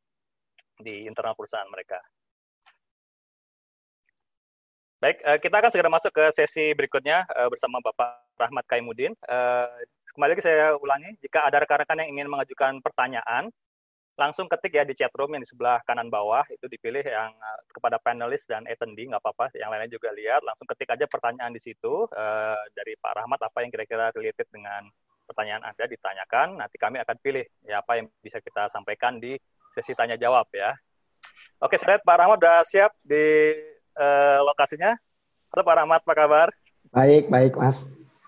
C: di internal perusahaan mereka. Baik, eh, kita akan segera masuk ke sesi berikutnya eh, bersama Bapak Rahmat Kaimudin. Eh, kembali lagi saya ulangi, jika ada rekan-rekan yang ingin mengajukan pertanyaan, langsung ketik ya di chat room yang di sebelah kanan bawah itu dipilih yang uh, kepada panelis dan attendee nggak apa-apa yang lainnya juga lihat. Langsung ketik aja pertanyaan di situ uh, dari Pak Rahmat apa yang kira-kira related dengan pertanyaan Anda ditanyakan. Nanti kami akan pilih ya apa yang bisa kita sampaikan di sesi tanya jawab ya. Oke saya lihat Pak Rahmat sudah siap di uh, lokasinya. Halo Pak Rahmat apa kabar?
E: Baik baik Mas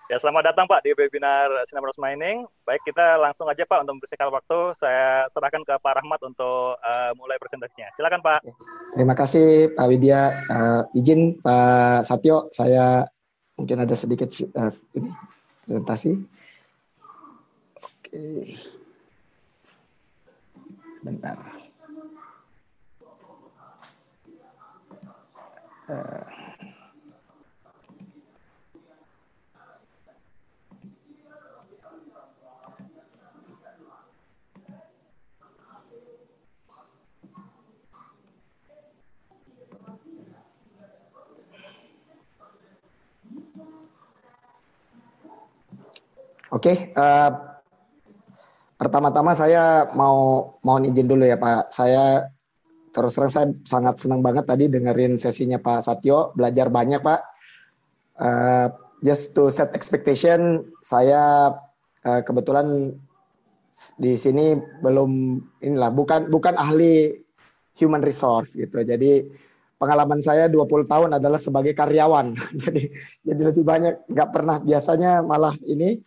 C: Ya, selamat datang Pak di webinar Sinabros Mining. Baik, kita langsung aja Pak untuk mempersingkat waktu. Saya serahkan ke Pak Rahmat untuk uh, mulai presentasinya. Silakan Pak.
E: Terima kasih Pak Widya. Uh, izin Pak Satyo, saya mungkin ada sedikit uh, ini presentasi. Oke. Bentar. Uh, Oke, okay, uh, eh, pertama-tama saya mau mau izin dulu ya Pak. Saya terus terang saya sangat senang banget tadi dengerin sesinya Pak Satyo, belajar banyak Pak. Uh, just to set expectation, saya uh, kebetulan di sini belum inilah bukan bukan ahli human resource gitu. Jadi pengalaman saya 20 tahun adalah sebagai karyawan. jadi jadi lebih banyak nggak pernah biasanya malah ini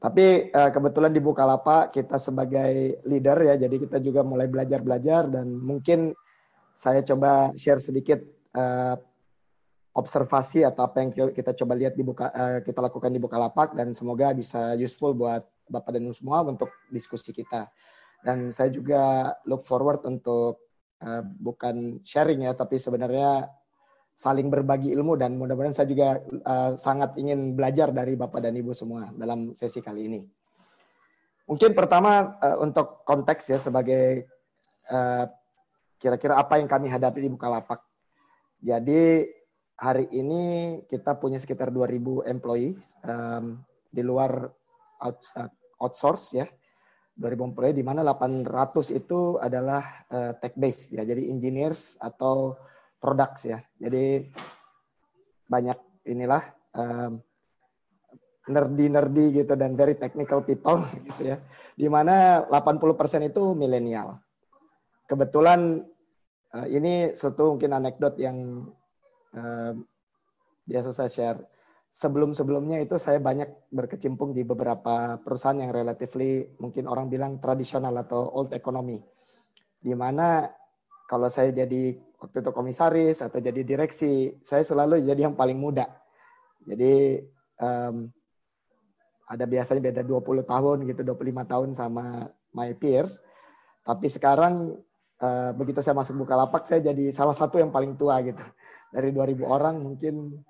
E: tapi uh, kebetulan di Bukalapak kita sebagai leader ya, jadi kita juga mulai belajar-belajar dan mungkin saya coba share sedikit uh, observasi atau apa yang kita coba lihat di buka, uh, kita lakukan di Bukalapak dan semoga bisa useful buat Bapak dan Ibu semua untuk diskusi kita. Dan saya juga look forward untuk uh, bukan sharing ya, tapi sebenarnya saling berbagi ilmu dan mudah-mudahan saya juga uh, sangat ingin belajar dari Bapak dan Ibu semua dalam sesi kali ini. Mungkin pertama uh, untuk konteks ya sebagai eh, kira-kira apa yang kami hadapi di Bukalapak. Jadi hari ini kita punya sekitar 2000 employee um, di luar out, uh, outsource ya. 2000 employee di mana 800 itu adalah uh, tech base ya. Jadi engineers atau products ya. Jadi banyak inilah um, nerdy-nerdy gitu dan very technical people gitu ya. Di mana 80% itu milenial. Kebetulan uh, ini satu mungkin anekdot yang uh, biasa saya share. Sebelum-sebelumnya itu saya banyak berkecimpung di beberapa perusahaan yang relatively mungkin orang bilang tradisional atau old economy. Di mana kalau saya jadi waktu itu komisaris atau jadi direksi, saya selalu jadi yang paling muda. Jadi um, ada biasanya beda 20 tahun gitu, 25 tahun sama my peers. Tapi sekarang uh, begitu saya masuk Bukalapak, saya jadi salah satu yang paling tua gitu. Dari 2000 orang mungkin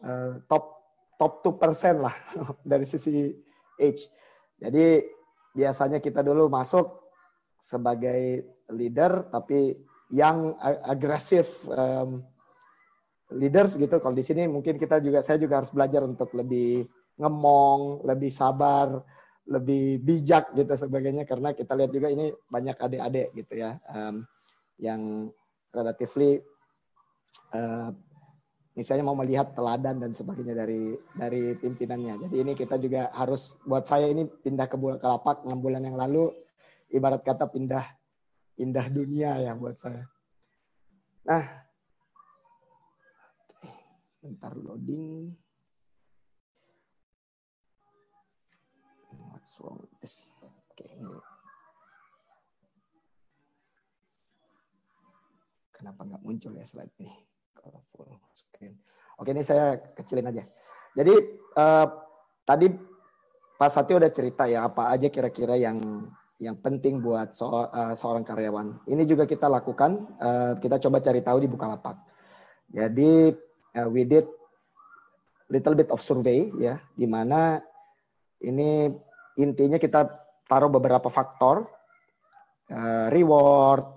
E: uh, top top 2% lah dari sisi age. Jadi biasanya kita dulu masuk sebagai leader tapi yang agresif um, leaders gitu. Kalau di sini mungkin kita juga saya juga harus belajar untuk lebih ngemong, lebih sabar, lebih bijak gitu sebagainya karena kita lihat juga ini banyak adik-adik gitu ya um, yang relatively uh, misalnya mau melihat teladan dan sebagainya dari dari pimpinannya. Jadi ini kita juga harus buat saya ini pindah ke Bukalapak enam bulan yang lalu ibarat kata pindah indah dunia ya buat saya. Nah, bentar loading. What's wrong with this? Oke, ini. Kenapa nggak muncul ya slide ini? Kalau full screen. Oke, ini saya kecilin aja. Jadi uh, tadi Pak Satyo udah cerita ya apa aja kira-kira yang yang penting buat so, uh, seorang karyawan. Ini juga kita lakukan, uh, kita coba cari tahu di Bukalapak. Jadi uh, we did little bit of survey ya, di mana ini intinya kita taruh beberapa faktor, uh, reward,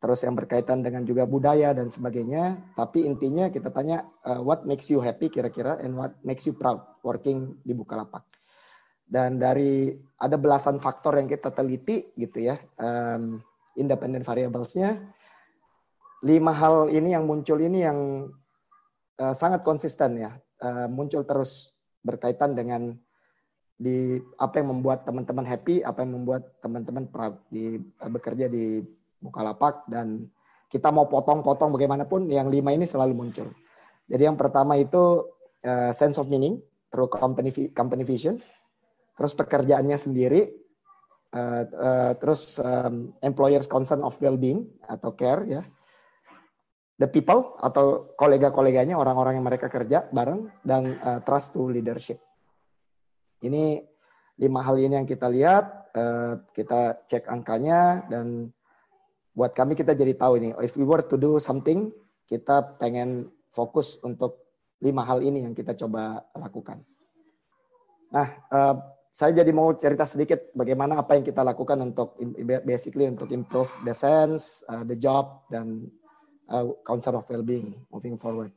E: terus yang berkaitan dengan juga budaya dan sebagainya. Tapi intinya kita tanya uh, what makes you happy kira-kira and what makes you proud working di Bukalapak. Dan dari ada belasan faktor yang kita teliti gitu ya, um, independent variablesnya, lima hal ini yang muncul ini yang uh, sangat konsisten ya, uh, muncul terus berkaitan dengan di apa yang membuat teman-teman happy, apa yang membuat teman-teman di uh, bekerja di Bukalapak. Dan kita mau potong-potong bagaimanapun yang lima ini selalu muncul. Jadi yang pertama itu uh, sense of meaning through company company vision terus pekerjaannya sendiri, uh, uh, terus um, employers concern of well-being atau care ya, the people atau kolega-koleganya orang-orang yang mereka kerja bareng dan uh, trust to leadership. Ini lima hal ini yang kita lihat, uh, kita cek angkanya dan buat kami kita jadi tahu ini if we were to do something kita pengen fokus untuk lima hal ini yang kita coba lakukan. Nah, saya jadi mau cerita sedikit bagaimana apa yang kita lakukan untuk basically untuk improve the sense, uh, the job dan uh, concern of well-being moving forward.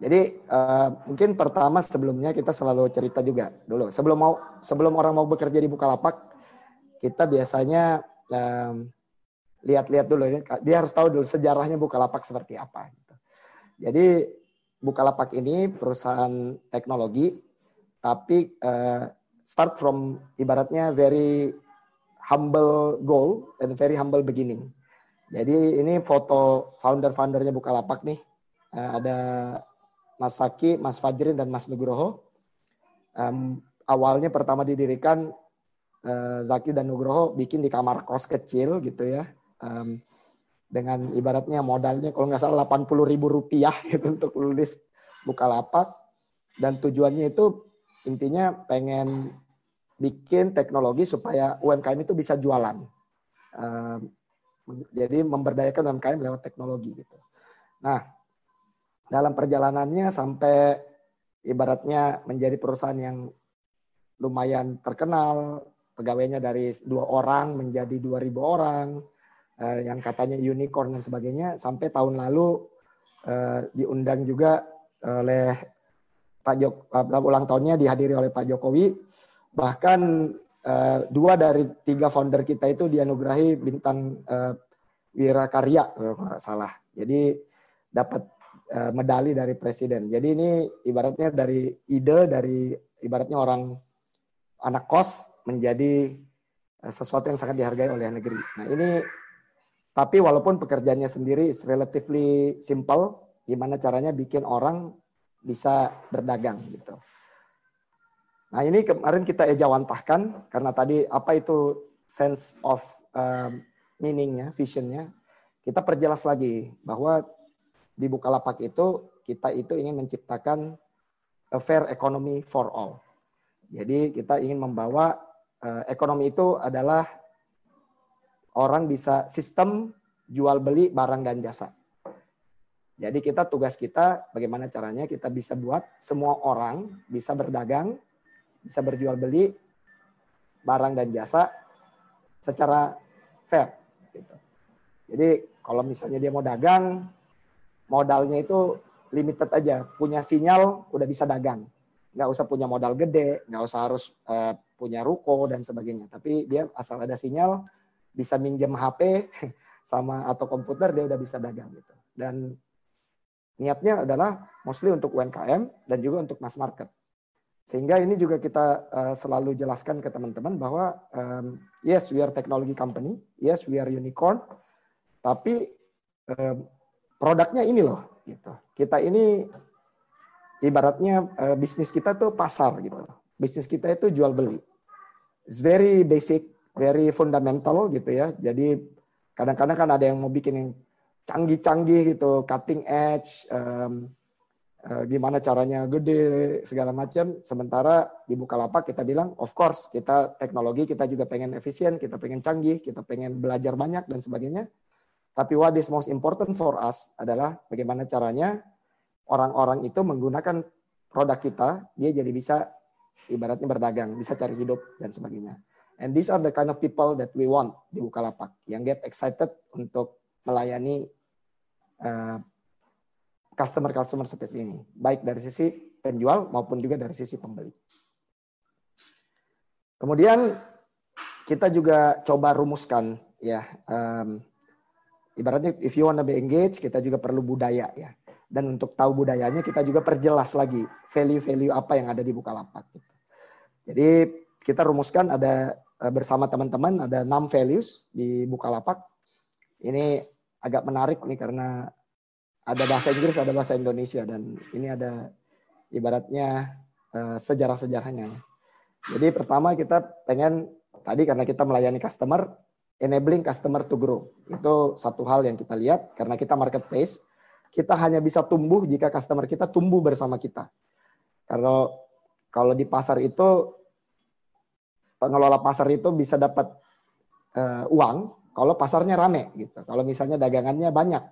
E: Jadi uh, mungkin pertama sebelumnya kita selalu cerita juga dulu sebelum mau sebelum orang mau bekerja di Bukalapak kita biasanya um, lihat-lihat dulu ini dia harus tahu dulu sejarahnya Bukalapak seperti apa gitu. Jadi Bukalapak ini perusahaan teknologi tapi uh, start from ibaratnya very humble goal and very humble beginning. Jadi ini foto founder-foundernya Bukalapak nih. Uh, ada Mas Saki, Mas Fajrin, dan Mas Nugroho. Um, awalnya pertama didirikan uh, Zaki dan Nugroho bikin di kamar kos kecil gitu ya. Um, dengan ibaratnya modalnya kalau nggak salah 80 ribu rupiah gitu untuk lulus Bukalapak. Dan tujuannya itu intinya pengen bikin teknologi supaya UMKM itu bisa jualan. Um, jadi memberdayakan UMKM lewat teknologi gitu. Nah, dalam perjalanannya sampai ibaratnya menjadi perusahaan yang lumayan terkenal, pegawainya dari dua orang menjadi dua ribu orang, eh, yang katanya unicorn dan sebagainya, sampai tahun lalu eh, diundang juga oleh Pak Jok, uh, ulang tahunnya dihadiri oleh Pak Jokowi. Bahkan uh, dua dari tiga founder kita itu dianugerahi bintang uh, Wirakarya kalau nggak salah. Jadi dapat uh, medali dari presiden. Jadi ini ibaratnya dari ide dari ibaratnya orang anak kos menjadi uh, sesuatu yang sangat dihargai oleh negeri. Nah ini tapi walaupun pekerjaannya sendiri is relatively simple, gimana caranya bikin orang bisa berdagang gitu. Nah ini kemarin kita ejawantahkan karena tadi apa itu sense of um, meaningnya, visionnya. Kita perjelas lagi bahwa di Bukalapak itu kita itu ingin menciptakan a fair economy for all. Jadi kita ingin membawa uh, ekonomi itu adalah orang bisa sistem jual beli barang dan jasa. Jadi kita tugas kita bagaimana caranya kita bisa buat semua orang bisa berdagang, bisa berjual beli barang dan jasa secara fair. Gitu. Jadi kalau misalnya dia mau dagang, modalnya itu limited aja, punya sinyal udah bisa dagang, nggak usah punya modal gede, nggak usah harus uh, punya ruko dan sebagainya. Tapi dia asal ada sinyal, bisa minjem HP sama atau komputer dia udah bisa dagang gitu. Dan niatnya adalah mostly untuk UMKM dan juga untuk mass market. Sehingga ini juga kita uh, selalu jelaskan ke teman-teman bahwa um, yes we are technology company, yes we are unicorn, tapi um, produknya ini loh gitu. Kita ini ibaratnya uh, bisnis kita tuh pasar gitu. Bisnis kita itu jual beli. It's very basic, very fundamental gitu ya. Jadi kadang-kadang kan ada yang mau bikin yang canggih-canggih gitu, cutting edge, um, uh, gimana caranya gede segala macam. Sementara di Bukalapak kita bilang, of course kita teknologi kita juga pengen efisien, kita pengen canggih, kita pengen belajar banyak dan sebagainya. Tapi what is most important for us adalah bagaimana caranya orang-orang itu menggunakan produk kita, dia jadi bisa ibaratnya berdagang, bisa cari hidup dan sebagainya. And these are the kind of people that we want di Bukalapak, yang get excited untuk melayani uh, customer-customer seperti ini, baik dari sisi penjual maupun juga dari sisi pembeli. Kemudian kita juga coba rumuskan ya, um, ibaratnya if you wanna be engaged, kita juga perlu budaya ya. Dan untuk tahu budayanya kita juga perjelas lagi value-value apa yang ada di Bukalapak. Jadi kita rumuskan ada bersama teman-teman ada enam values di Bukalapak. Ini agak menarik nih karena ada bahasa Inggris, ada bahasa Indonesia dan ini ada ibaratnya uh, sejarah-sejarahnya. Jadi pertama kita pengen tadi karena kita melayani customer, enabling customer to grow. Itu satu hal yang kita lihat karena kita marketplace, kita hanya bisa tumbuh jika customer kita tumbuh bersama kita. Kalau kalau di pasar itu pengelola pasar itu bisa dapat uh, uang kalau pasarnya rame gitu. Kalau misalnya dagangannya banyak,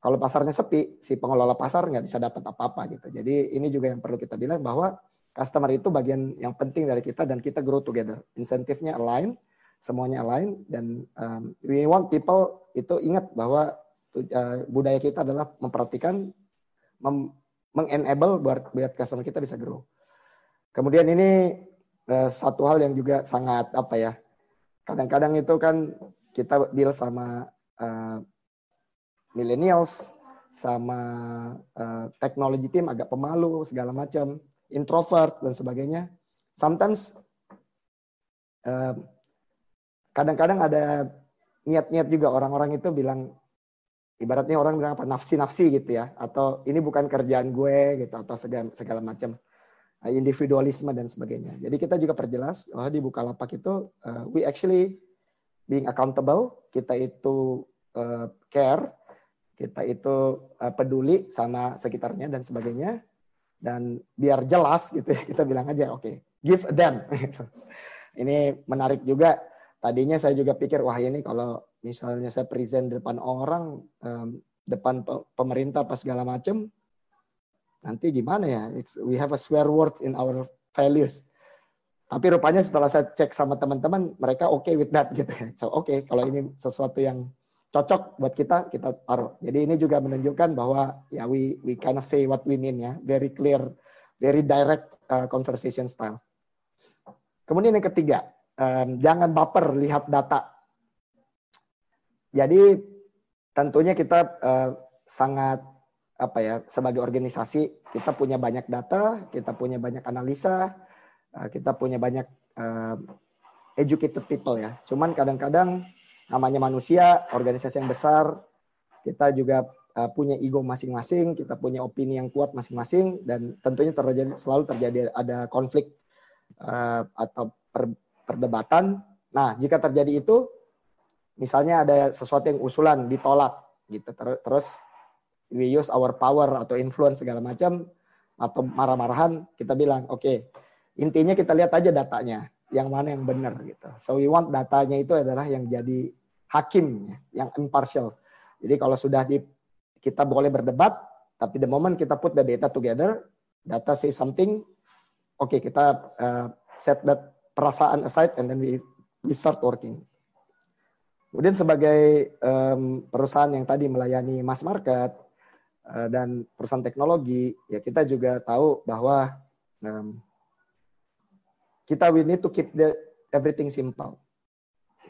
E: kalau pasarnya sepi, si pengelola pasar nggak bisa dapat apa-apa gitu. Jadi ini juga yang perlu kita bilang bahwa customer itu bagian yang penting dari kita dan kita grow together. Insentifnya align, semuanya align dan um, we want people itu ingat bahwa uh, budaya kita adalah memperhatikan, mem mengenable buat buat customer kita bisa grow. Kemudian ini uh, satu hal yang juga sangat apa ya? Kadang-kadang itu kan kita deal sama uh, millennials, sama uh, technology team agak pemalu segala macam. introvert dan sebagainya. Sometimes kadang-kadang uh, ada niat-niat juga orang-orang itu bilang ibaratnya orang bilang apa nafsi-nafsi gitu ya atau ini bukan kerjaan gue gitu atau segala, segala macam individualisme dan sebagainya. Jadi kita juga perjelas bahwa di Bukalapak itu uh, we actually being accountable, kita itu uh, care, kita itu uh, peduli sama sekitarnya dan sebagainya. Dan biar jelas gitu ya kita bilang aja oke okay, give a damn ini menarik juga. Tadinya saya juga pikir wah ini kalau misalnya saya present depan orang um, depan pemerintah pas segala macam nanti gimana ya It's, we have a swear word in our values tapi rupanya setelah saya cek sama teman-teman mereka oke okay with that gitu so oke okay, kalau ini sesuatu yang cocok buat kita kita taruh. Jadi ini juga menunjukkan bahwa ya we we kind of say what we mean ya, very clear, very direct uh, conversation style. Kemudian yang ketiga, um, jangan baper lihat data. Jadi tentunya kita uh, sangat apa ya sebagai organisasi kita punya banyak data, kita punya banyak analisa, uh, kita punya banyak uh, educated people ya. Cuman kadang-kadang namanya manusia, organisasi yang besar, kita juga uh, punya ego masing-masing, kita punya opini yang kuat masing-masing, dan tentunya terjadi selalu terjadi ada konflik uh, atau per, perdebatan. Nah, jika terjadi itu, misalnya ada sesuatu yang usulan ditolak, gitu, Ter terus we use our power atau influence segala macam, atau marah-marahan, kita bilang, oke, okay, intinya kita lihat aja datanya yang mana yang benar gitu. So we want datanya itu adalah yang jadi hakim, yang impartial. Jadi kalau sudah di kita boleh berdebat, tapi the moment kita put the data together, data say something, oke okay, kita uh, set that perasaan aside and then we we start working. Kemudian sebagai um, perusahaan yang tadi melayani mass market dan perusahaan teknologi, ya kita juga tahu bahwa um, kita we need to keep the everything simple.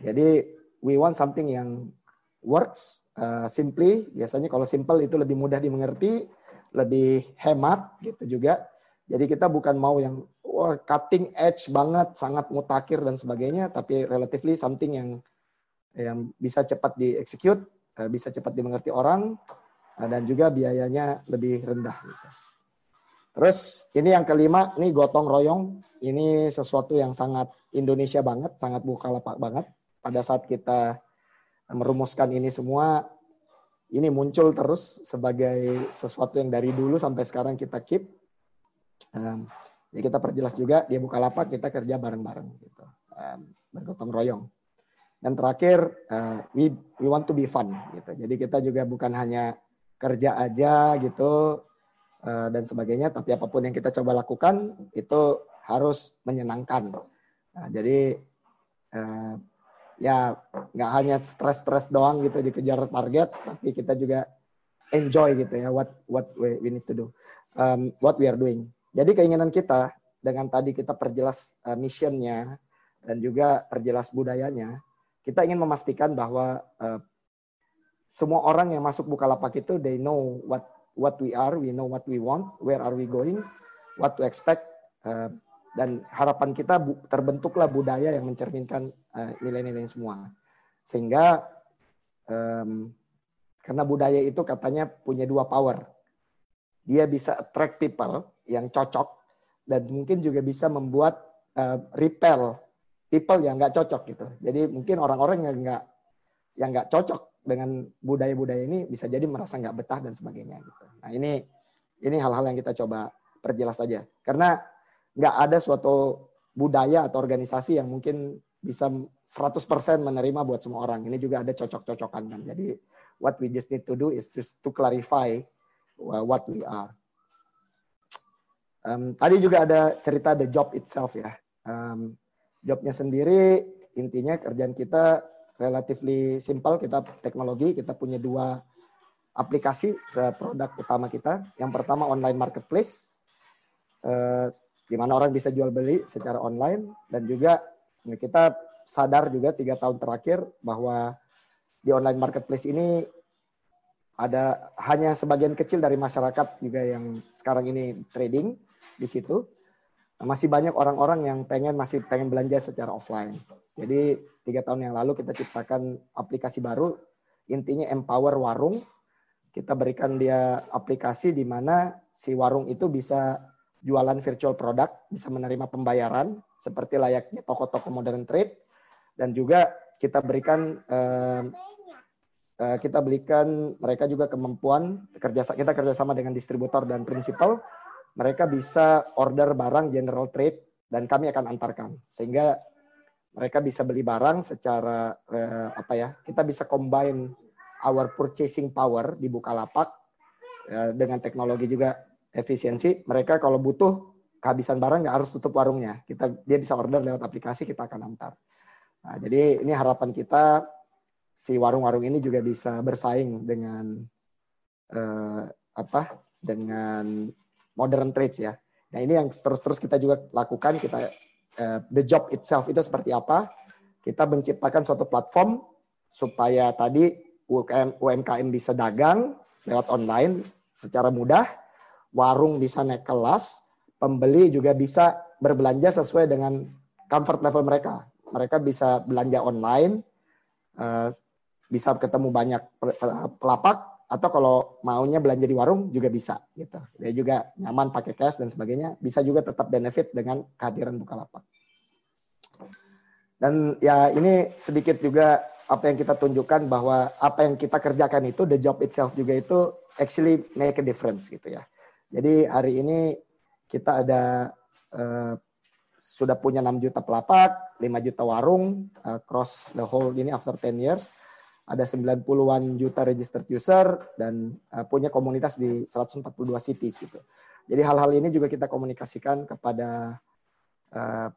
E: Jadi we want something yang works uh, simply. Biasanya kalau simple itu lebih mudah dimengerti, lebih hemat gitu juga. Jadi kita bukan mau yang wah, cutting edge banget, sangat mutakhir dan sebagainya, tapi relatively something yang yang bisa cepat dieksekut, uh, bisa cepat dimengerti orang, dan juga biayanya lebih rendah. Gitu. Terus ini yang kelima, ini gotong royong. Ini sesuatu yang sangat Indonesia banget, sangat buka lapak banget. Pada saat kita merumuskan ini semua, ini muncul terus sebagai sesuatu yang dari dulu sampai sekarang kita keep. Um, ya kita perjelas juga dia buka lapak kita kerja bareng-bareng gitu, um, bergotong royong. Dan terakhir uh, we we want to be fun gitu. Jadi kita juga bukan hanya kerja aja gitu, Eh, dan sebagainya. Tapi apa pun yang kita coba lakukan itu harus menyenangkan. Nah, jadi uh, ya nggak hanya stres-stres doang gitu dikejar target, tapi kita juga enjoy gitu ya what what we, need to do, um, what we are doing. Jadi keinginan kita dengan tadi kita perjelas uh, missionnya dan juga perjelas budayanya, kita ingin memastikan bahwa semua orang yang masuk Bukalapak itu they know what what we are, we know what we want, where are we going, what to expect, uh, dan harapan kita bu terbentuklah budaya yang mencerminkan uh, nilai-nilai uh, semua. Sehingga um, karena budaya itu katanya punya dua power. Dia bisa attract people yang cocok dan mungkin juga bisa membuat uh, repel people yang nggak cocok gitu. Jadi mungkin orang-orang yang nggak yang nggak cocok dengan budaya-budaya ini bisa jadi merasa nggak betah dan sebagainya gitu. Nah ini ini hal-hal yang kita coba perjelas saja karena nggak ada suatu budaya atau organisasi yang mungkin bisa 100% menerima buat semua orang. Ini juga ada cocok-cocokan kan. Jadi what we just need to do is just to clarify what we are. Um, tadi juga ada cerita the job itself ya. Um, jobnya sendiri intinya kerjaan kita relatively simple. Kita teknologi kita punya dua aplikasi uh, produk utama kita. Yang pertama online marketplace uh, di mana orang bisa jual beli secara online. Dan juga kita sadar juga tiga tahun terakhir bahwa di online marketplace ini ada hanya sebagian kecil dari masyarakat juga yang sekarang ini trading di situ. Masih banyak orang-orang yang pengen masih pengen belanja secara offline. Jadi tiga tahun yang lalu kita ciptakan aplikasi baru, intinya empower warung. Kita berikan dia aplikasi di mana si warung itu bisa jualan virtual product, bisa menerima pembayaran seperti layaknya toko-toko modern trade, dan juga kita berikan eh, eh, kita berikan mereka juga kemampuan kerja kita kerjasama dengan distributor dan prinsipal mereka bisa order barang general trade dan kami akan antarkan. Sehingga mereka bisa beli barang secara eh, apa ya kita bisa combine our purchasing power di Bukalapak eh, dengan teknologi juga efisiensi. Mereka kalau butuh kehabisan barang nggak harus tutup warungnya. Kita dia bisa order lewat aplikasi kita akan antar. Nah, jadi ini harapan kita si warung-warung ini juga bisa bersaing dengan eh, apa dengan modern trades ya. Nah ini yang terus-terus kita juga lakukan kita uh, the job itself itu seperti apa? Kita menciptakan suatu platform supaya tadi UMKM, UMKM bisa dagang lewat online secara mudah, warung bisa naik kelas, pembeli juga bisa berbelanja sesuai dengan comfort level mereka. Mereka bisa belanja online, uh, bisa ketemu banyak pelapak, atau kalau maunya belanja di warung juga bisa gitu. Dia juga nyaman pakai cash dan sebagainya, bisa juga tetap benefit dengan kehadiran Bukalapak. Dan ya ini sedikit juga apa yang kita tunjukkan bahwa apa yang kita kerjakan itu the job itself juga itu actually make a difference gitu ya. Jadi hari ini kita ada uh, sudah punya 6 juta pelapak, 5 juta warung uh, cross the whole ini after 10 years ada 90-an juta registered user dan uh, punya komunitas di 142 cities gitu. Jadi hal-hal ini juga kita komunikasikan kepada uh,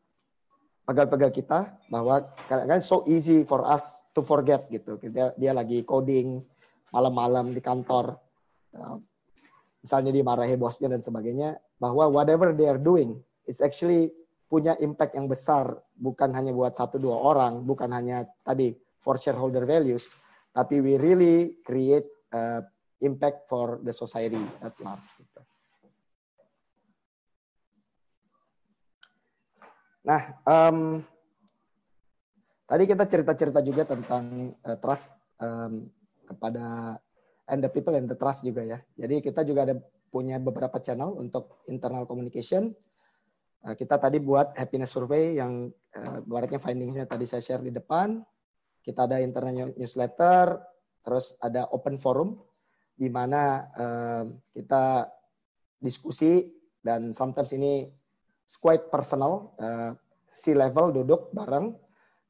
E: pegawai-pegawai kita bahwa kan so easy for us to forget gitu. Dia dia lagi coding malam-malam di kantor. Uh, misalnya dimarahi bosnya dan sebagainya bahwa whatever they are doing it's actually punya impact yang besar bukan hanya buat satu dua orang, bukan hanya tadi for shareholder values, tapi we really create uh, impact for the society at large. Gitu. Nah, um, tadi kita cerita-cerita juga tentang uh, trust um, kepada and the people and the trust juga ya. Jadi kita juga ada punya beberapa channel untuk internal communication. Uh, kita tadi buat happiness survey yang uh, baratnya findingsnya tadi saya share di depan kita ada internal newsletter, terus ada open forum di mana uh, kita diskusi dan sometimes ini quite personal, uh, si level duduk bareng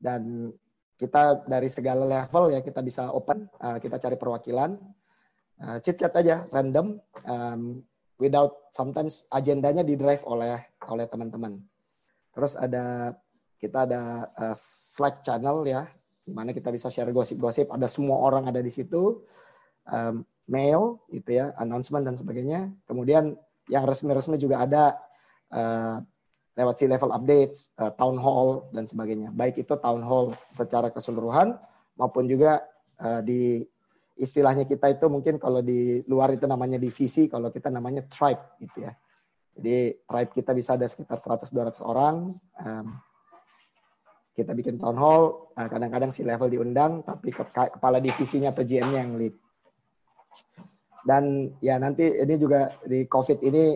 E: dan kita dari segala level ya kita bisa open, uh, kita cari perwakilan, uh, chit chat aja random, um, without sometimes agendanya di drive oleh oleh teman-teman. Terus ada kita ada uh, Slack channel ya di mana kita bisa share gosip-gosip. Ada semua orang ada di situ, um, mail, gitu ya, announcement dan sebagainya. Kemudian yang resmi-resmi juga ada uh, lewat si level updates, uh, town hall dan sebagainya. Baik itu town hall secara keseluruhan maupun juga uh, di istilahnya kita itu mungkin kalau di luar itu namanya divisi, kalau kita namanya tribe gitu ya. Jadi tribe kita bisa ada sekitar 100-200 orang. Um, kita bikin town hall, nah, kadang-kadang si level diundang, tapi kepala divisinya atau GM-nya yang lead. Dan ya nanti ini juga di COVID ini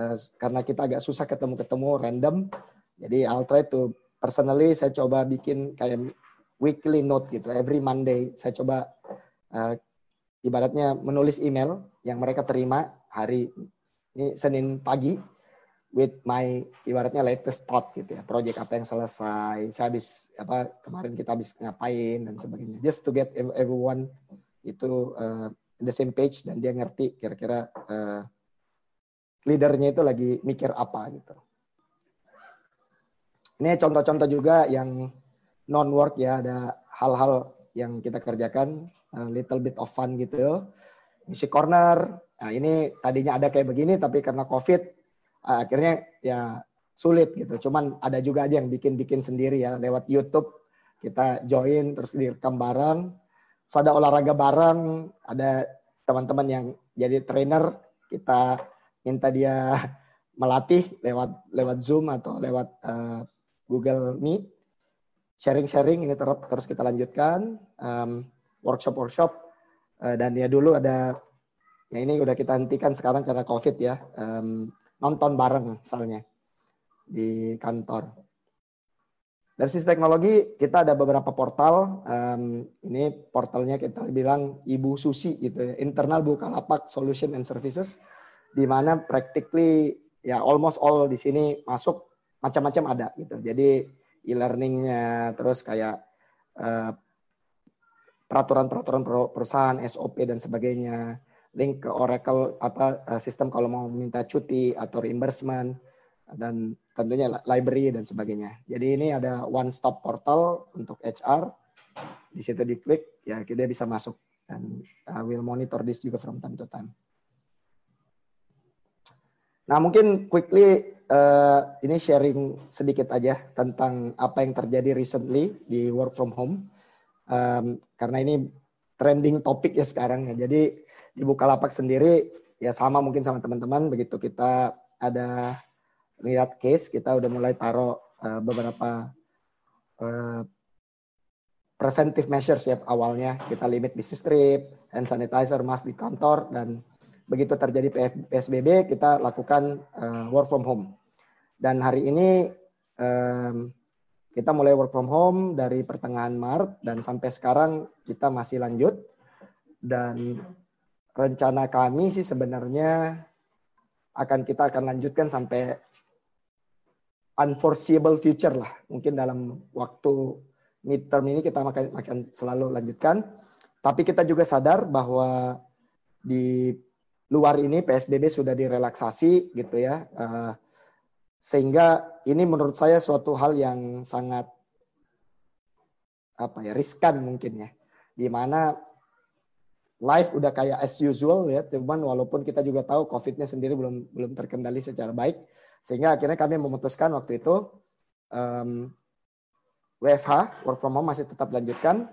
E: uh, karena kita agak susah ketemu-ketemu random, jadi I'll try to personally saya coba bikin kayak weekly note gitu, every Monday saya coba uh, ibaratnya menulis email yang mereka terima hari ini Senin pagi with my ibaratnya latest thought gitu ya, project apa yang selesai, saya habis apa kemarin kita habis ngapain dan sebagainya. Just to get everyone itu uh, the same page dan dia ngerti kira-kira uh, leadernya itu lagi mikir apa gitu. Ini contoh-contoh juga yang non work ya ada hal-hal yang kita kerjakan a little bit of fun gitu. Music corner. Nah, ini tadinya ada kayak begini tapi karena Covid akhirnya ya sulit gitu. Cuman ada juga aja yang bikin-bikin sendiri ya lewat YouTube kita join terus direkam bareng. So, ada olahraga bareng, ada teman-teman yang jadi trainer kita minta dia melatih lewat lewat Zoom atau lewat uh, Google Meet. Sharing-sharing ini terus terus kita lanjutkan um, workshop-workshop uh, dan ya dulu ada ya ini udah kita hentikan sekarang karena COVID ya um, nonton bareng misalnya di kantor. Dari sisi teknologi kita ada beberapa portal. Um, ini portalnya kita bilang Ibu Susi gitu ya, internal Bukalapak Solution and Services, di mana practically ya almost all di sini masuk macam-macam ada gitu. Jadi e-learningnya terus kayak uh, peraturan-peraturan perusahaan, SOP dan sebagainya, link ke Oracle apa uh, sistem kalau mau minta cuti atau reimbursement dan tentunya library dan sebagainya. Jadi ini ada one stop portal untuk HR. Di situ diklik ya kita bisa masuk dan uh, will monitor this juga from time to time. Nah mungkin quickly uh, ini sharing sedikit aja tentang apa yang terjadi recently di work from home um, karena ini trending topik ya sekarang ya. Jadi di Bukalapak sendiri ya sama mungkin sama teman-teman begitu kita ada lihat case kita udah mulai taruh uh, beberapa uh, preventive measures ya awalnya kita limit bisnis trip, hand sanitizer, mask di kantor dan begitu terjadi PSBB kita lakukan uh, work from home. Dan hari ini um, kita mulai work from home dari pertengahan Maret dan sampai sekarang kita masih lanjut dan rencana kami sih sebenarnya akan kita akan lanjutkan sampai unforeseeable future lah. Mungkin dalam waktu midterm ini kita akan, akan selalu lanjutkan. Tapi kita juga sadar bahwa di luar ini PSBB sudah direlaksasi gitu ya. Uh, sehingga ini menurut saya suatu hal yang sangat apa ya riskan mungkin ya. Di mana life udah kayak as usual ya, cuman walaupun kita juga tahu COVID-nya sendiri belum belum terkendali secara baik, sehingga akhirnya kami memutuskan waktu itu um, WFH, work from home masih tetap lanjutkan,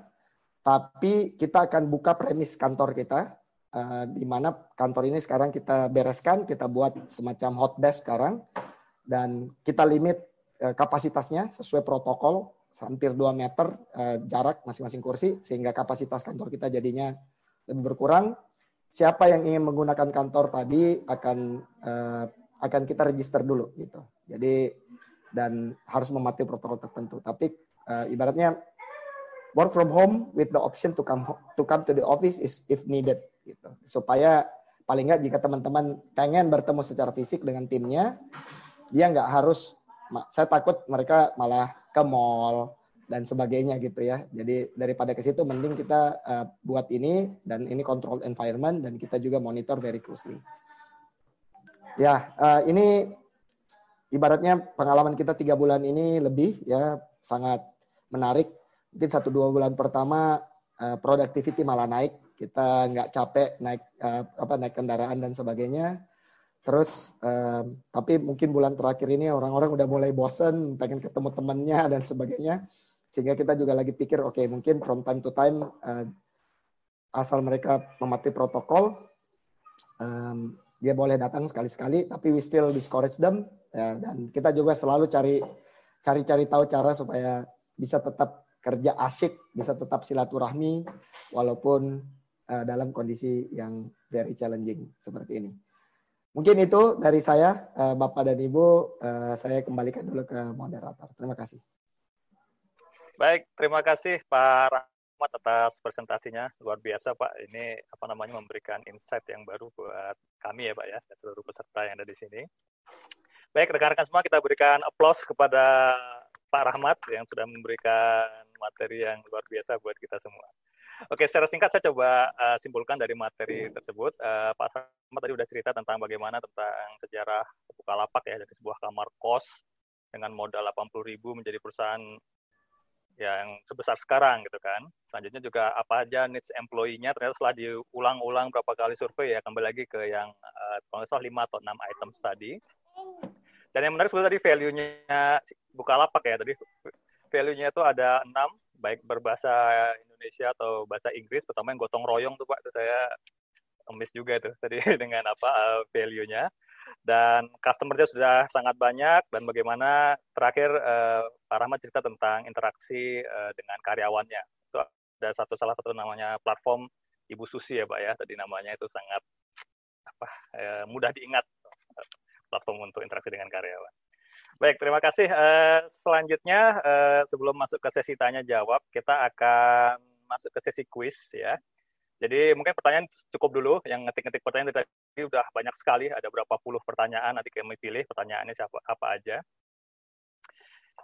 E: tapi kita akan buka premis kantor kita, uh, di mana kantor ini sekarang kita bereskan, kita buat semacam hot desk sekarang, dan kita limit uh, kapasitasnya sesuai protokol, hampir 2 meter uh, jarak masing-masing kursi, sehingga kapasitas kantor kita jadinya lebih berkurang. Siapa yang ingin menggunakan kantor tadi akan uh, akan kita register dulu gitu. Jadi dan harus mematuhi protokol tertentu. Tapi uh, ibaratnya work from home with the option to come to come to the office is if needed gitu. Supaya paling nggak jika teman-teman pengen bertemu secara fisik dengan timnya, dia nggak harus saya takut mereka malah ke mall dan sebagainya gitu ya. Jadi daripada ke situ mending kita uh, buat ini dan ini control environment dan kita juga monitor very closely. Ya, uh, ini ibaratnya pengalaman kita tiga bulan ini lebih ya sangat menarik. Mungkin satu dua bulan pertama uh, productivity malah naik, kita nggak capek naik uh, apa naik kendaraan dan sebagainya. Terus uh, tapi mungkin bulan terakhir ini orang-orang udah mulai bosen, pengen ketemu temannya dan sebagainya. Sehingga kita juga lagi pikir, oke okay, mungkin from time to time uh, asal mereka mematuhi protokol, um, dia boleh datang sekali-sekali tapi we still discourage them ya, dan kita juga selalu cari cari-cari tahu cara supaya bisa tetap kerja asik bisa tetap silaturahmi walaupun uh, dalam kondisi yang very challenging seperti ini. Mungkin itu dari saya uh, bapak dan ibu saya kembalikan dulu ke moderator. Terima kasih
C: baik terima kasih pak Ahmad atas presentasinya luar biasa Pak. Ini apa namanya memberikan insight yang baru buat kami ya Pak ya dan seluruh peserta yang ada di sini. Baik rekan-rekan semua kita berikan aplaus kepada Pak Rahmat yang sudah memberikan materi yang luar biasa buat kita semua. Oke, secara singkat saya coba uh, simpulkan dari materi tersebut. Uh, Pak Rahmat tadi sudah cerita tentang bagaimana tentang sejarah Bukalapak ya dari sebuah kamar kos dengan modal 80.000 menjadi perusahaan yang sebesar sekarang gitu kan. Selanjutnya juga apa aja needs employee-nya ternyata setelah diulang-ulang berapa kali survei ya kembali lagi ke yang uh, kalau salah 5 atau 6 item tadi. Dan yang menarik sebenarnya tadi value-nya Bukalapak ya tadi value-nya itu ada 6 baik berbahasa Indonesia atau bahasa Inggris terutama yang gotong royong tuh Pak itu saya miss juga tuh tadi dengan apa uh, value-nya. Dan customer-nya sudah sangat banyak dan bagaimana terakhir uh, Pak Rahmat cerita tentang interaksi uh, dengan karyawannya. Itu ada satu salah satu namanya platform Ibu Susi ya Pak ya, tadi namanya itu sangat apa uh, mudah diingat platform untuk interaksi dengan karyawan. Baik, terima kasih. Selanjutnya, sebelum masuk ke sesi tanya jawab, kita akan masuk ke sesi quiz ya. Jadi mungkin pertanyaan cukup dulu. Yang ngetik-ngetik pertanyaan tadi udah banyak sekali, ada berapa puluh pertanyaan. Nanti kami pilih pertanyaannya siapa apa aja.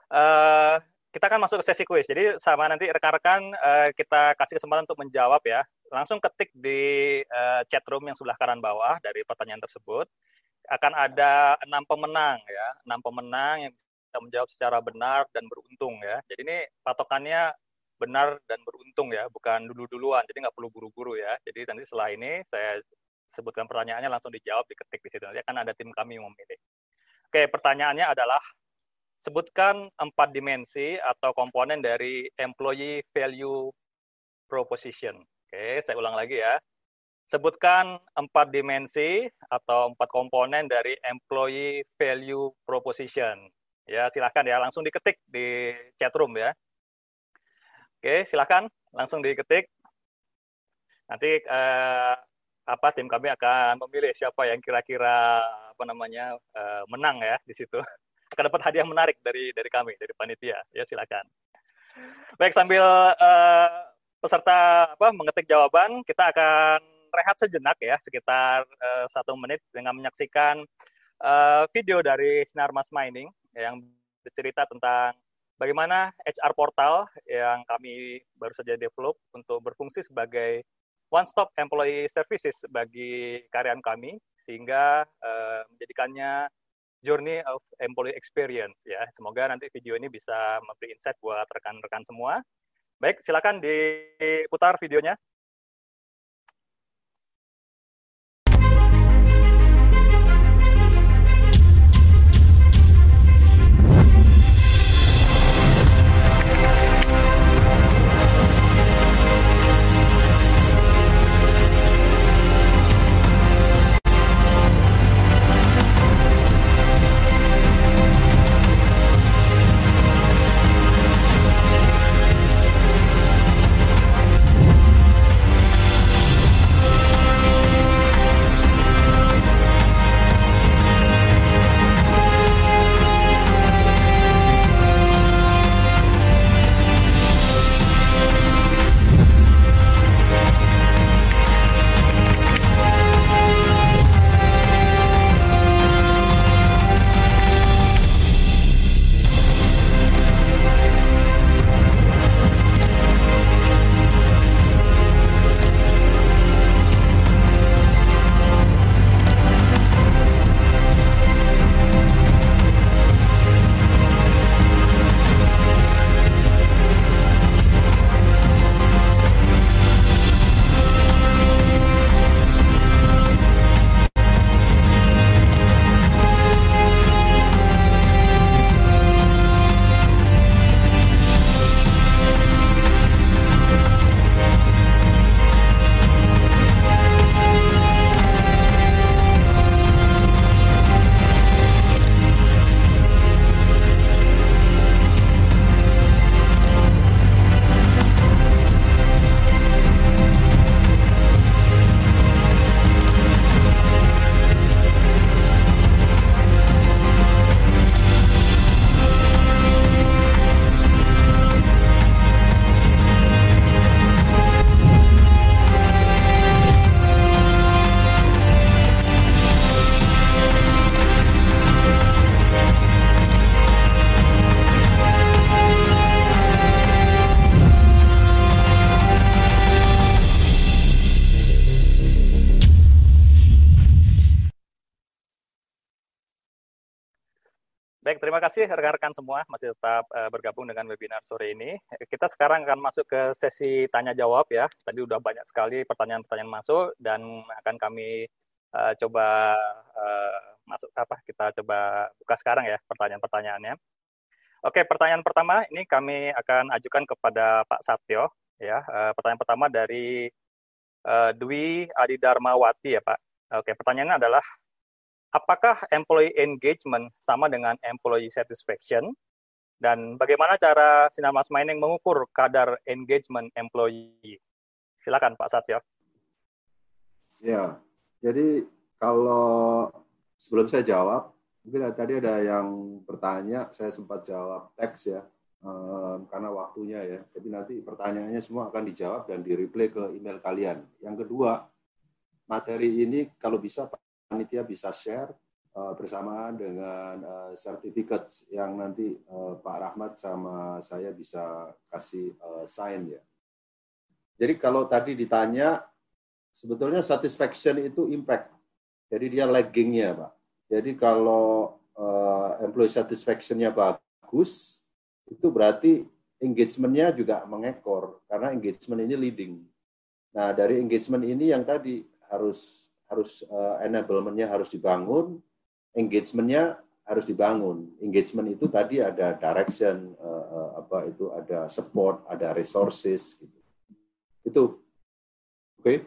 C: Uh, kita akan masuk ke sesi quiz. Jadi sama nanti rekan-rekan uh, kita kasih kesempatan untuk menjawab ya. Langsung ketik di uh, chat room yang sebelah kanan bawah dari pertanyaan tersebut akan ada enam pemenang ya, enam pemenang yang bisa menjawab secara benar dan beruntung ya. Jadi ini patokannya benar dan beruntung ya, bukan dulu-duluan. Jadi nggak perlu buru-buru ya. Jadi nanti setelah ini saya sebutkan pertanyaannya langsung dijawab, diketik di situ. Nanti akan ada tim kami memilih. Oke, pertanyaannya adalah sebutkan empat dimensi atau komponen dari employee value proposition. Oke, saya ulang lagi ya. Sebutkan empat dimensi atau empat komponen dari employee value proposition. Ya, silahkan ya, langsung diketik di chat room ya. Oke, silahkan langsung diketik. Nanti eh, apa tim kami akan memilih siapa yang kira-kira apa namanya eh, menang ya di situ. Akan dapat hadiah menarik dari dari kami, dari panitia. Ya, silakan. Baik, sambil eh, peserta apa mengetik jawaban, kita akan rehat sejenak ya, sekitar uh, satu menit dengan menyaksikan uh, video dari Sinar Mas Mining yang bercerita tentang bagaimana HR portal yang kami baru saja develop untuk berfungsi sebagai one-stop employee services bagi karyawan kami, sehingga uh, menjadikannya journey of employee experience ya. Semoga nanti video ini bisa memberi insight buat rekan-rekan semua. Baik, silakan diputar videonya. Terima kasih rekan-rekan semua masih tetap uh, bergabung dengan webinar sore ini. Kita sekarang akan masuk ke sesi tanya jawab ya. Tadi udah banyak sekali pertanyaan-pertanyaan masuk dan akan kami uh, coba uh, masuk apa? Kita coba buka sekarang ya pertanyaan-pertanyaannya. Oke, pertanyaan pertama ini kami akan ajukan kepada Pak Satyo ya. Uh, pertanyaan pertama dari uh, Dwi Adi Darmawati ya Pak. Oke, pertanyaannya adalah apakah employee engagement sama dengan employee satisfaction? Dan bagaimana cara Sinar Mas Mining mengukur kadar engagement employee? Silakan Pak Satyo.
D: Ya, jadi kalau sebelum saya jawab, mungkin tadi ada yang bertanya, saya sempat jawab teks ya, um, karena waktunya ya. Jadi nanti pertanyaannya semua akan dijawab dan di replay ke email kalian. Yang kedua, materi ini kalau bisa panitia bisa share uh, bersamaan dengan uh, sertifikat yang nanti uh, Pak Rahmat sama saya bisa kasih uh, sign ya. Jadi kalau tadi ditanya, sebetulnya satisfaction itu impact. Jadi dia laggingnya, Pak. Jadi kalau uh, employee satisfaction-nya bagus, itu berarti engagement-nya juga mengekor, karena engagement ini leading. Nah, dari engagement ini yang tadi harus harus uh, enablement-nya harus dibangun, engagement-nya harus dibangun. Engagement itu tadi ada direction, uh, apa itu ada support, ada resources, gitu. Itu, oke? Okay?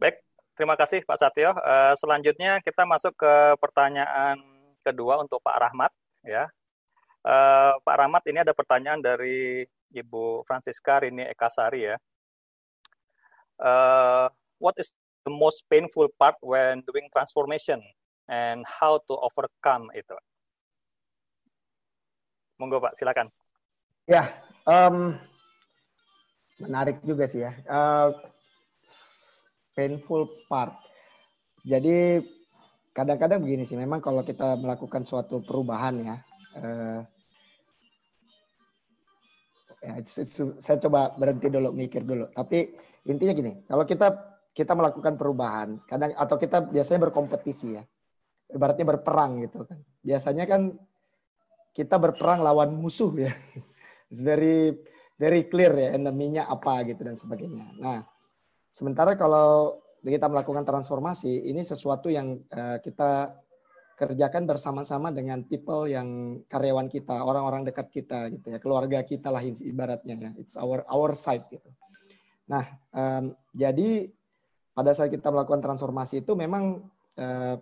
C: Baik, terima kasih Pak Satyo. Uh, selanjutnya kita masuk ke pertanyaan kedua untuk Pak Rahmat, ya. Uh, Pak Rahmat, ini ada pertanyaan dari Ibu Francisca Rini Ekasari ya. Uh, what is the most painful part when doing transformation and how to overcome itu? Monggo Pak, silakan.
E: Ya, um, menarik juga sih ya. Uh, painful part. Jadi kadang-kadang begini sih, memang kalau kita melakukan suatu perubahan ya, uh, ya saya coba berhenti dulu, mikir dulu. Tapi intinya gini, kalau kita kita melakukan perubahan, kadang atau kita biasanya berkompetisi ya, ibaratnya berperang gitu kan. Biasanya kan kita berperang lawan musuh ya. It's very very clear ya eneminya apa gitu dan sebagainya. Nah, sementara kalau kita melakukan transformasi, ini sesuatu yang uh, kita kerjakan bersama-sama dengan people yang karyawan kita, orang-orang dekat kita gitu ya, keluarga kita lah ibaratnya ya. It's our our side gitu. Nah, um, jadi pada saat kita melakukan transformasi itu memang eh,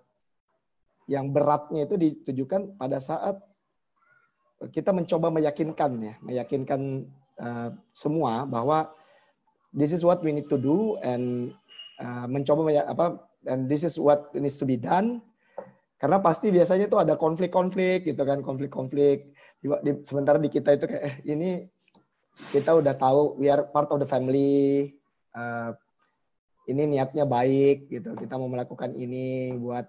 E: yang beratnya itu ditujukan pada saat kita mencoba meyakinkan ya, meyakinkan uh, semua bahwa this is what we need to do and uh, mencoba apa and this is what needs to be done. Karena pasti biasanya itu ada konflik-konflik gitu kan, konflik-konflik. Sementara di kita itu kayak eh, ini kita udah tahu we are part of the family. Uh, ini niatnya baik gitu. Kita mau melakukan ini buat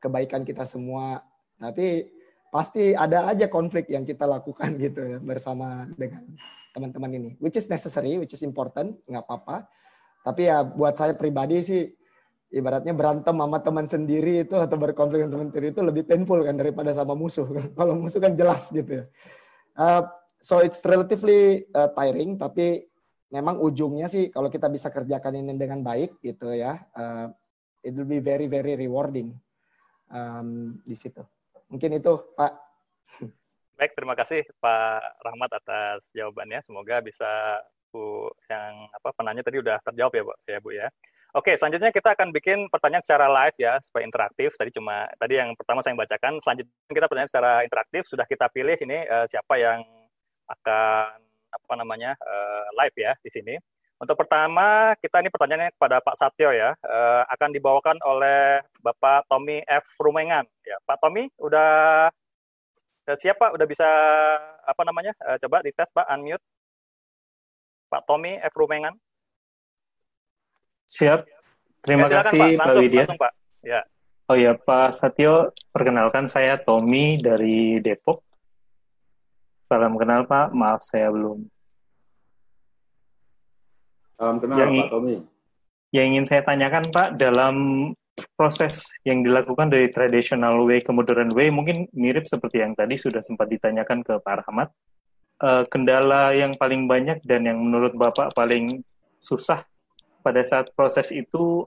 E: kebaikan kita semua. Tapi pasti ada aja konflik yang kita lakukan gitu ya bersama dengan teman-teman ini. Which is necessary which is important nggak apa-apa. Tapi ya buat saya pribadi sih ibaratnya berantem sama teman sendiri itu atau berkonflik dengan teman sendiri itu lebih painful kan daripada sama musuh. Kalau musuh kan jelas gitu ya. Uh, so it's relatively uh, tiring tapi memang ujungnya sih kalau kita bisa kerjakan ini dengan baik gitu ya, uh, it will be very very rewarding um, di situ. Mungkin itu Pak.
C: Baik, terima kasih Pak Rahmat atas jawabannya. Semoga bisa Bu yang apa penanya tadi udah terjawab ya Bu ya Bu ya. Oke, selanjutnya kita akan bikin pertanyaan secara live ya supaya interaktif. Tadi cuma tadi yang pertama saya bacakan. Selanjutnya kita pertanyaan secara interaktif. Sudah kita pilih ini uh, siapa yang akan apa namanya uh, live ya di sini. Untuk pertama, kita ini pertanyaannya kepada Pak Satyo ya, uh, akan dibawakan oleh Bapak Tommy F. Rumengan. Ya, Pak Tommy, udah siap Pak? Udah bisa apa namanya? Uh, coba dites Pak, unmute. Pak Tommy F. Rumengan.
F: Siap. Terima ya, kasih Pak, langsung, Pak Widya. Langsung, Pak. Ya. Oh ya, Pak Satyo, perkenalkan saya Tommy dari Depok. Salam kenal Pak, maaf saya belum.
D: Salam kenal yang, Pak Tommy.
F: Yang ingin saya tanyakan Pak, dalam proses yang dilakukan dari traditional way ke modern way mungkin mirip seperti yang tadi sudah sempat ditanyakan ke Pak Rahmat. Uh, kendala yang paling banyak dan yang menurut Bapak paling susah pada saat proses itu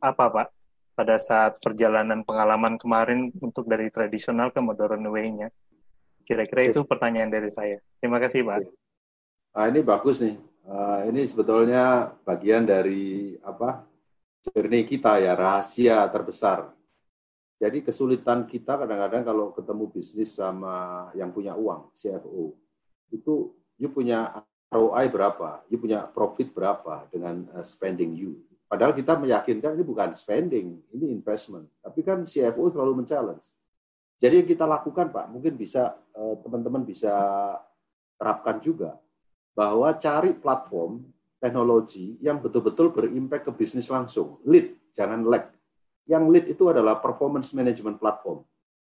F: apa Pak? Pada saat perjalanan pengalaman kemarin untuk dari tradisional ke modern way-nya. Kira-kira itu pertanyaan dari saya. Terima kasih, Pak.
D: Nah, ini bagus nih. Uh, ini sebetulnya bagian dari apa journey kita ya rahasia terbesar. Jadi kesulitan kita kadang-kadang kalau ketemu bisnis sama yang punya uang, CFO, itu you punya ROI berapa, you punya profit berapa dengan uh, spending you. Padahal kita meyakinkan ini bukan spending, ini investment. Tapi kan CFO selalu men-challenge. Jadi yang kita lakukan Pak, mungkin bisa uh, teman-teman bisa terapkan juga bahwa cari platform teknologi yang betul-betul berimpact ke bisnis langsung. Lead, jangan lag. Yang lead itu adalah performance management platform.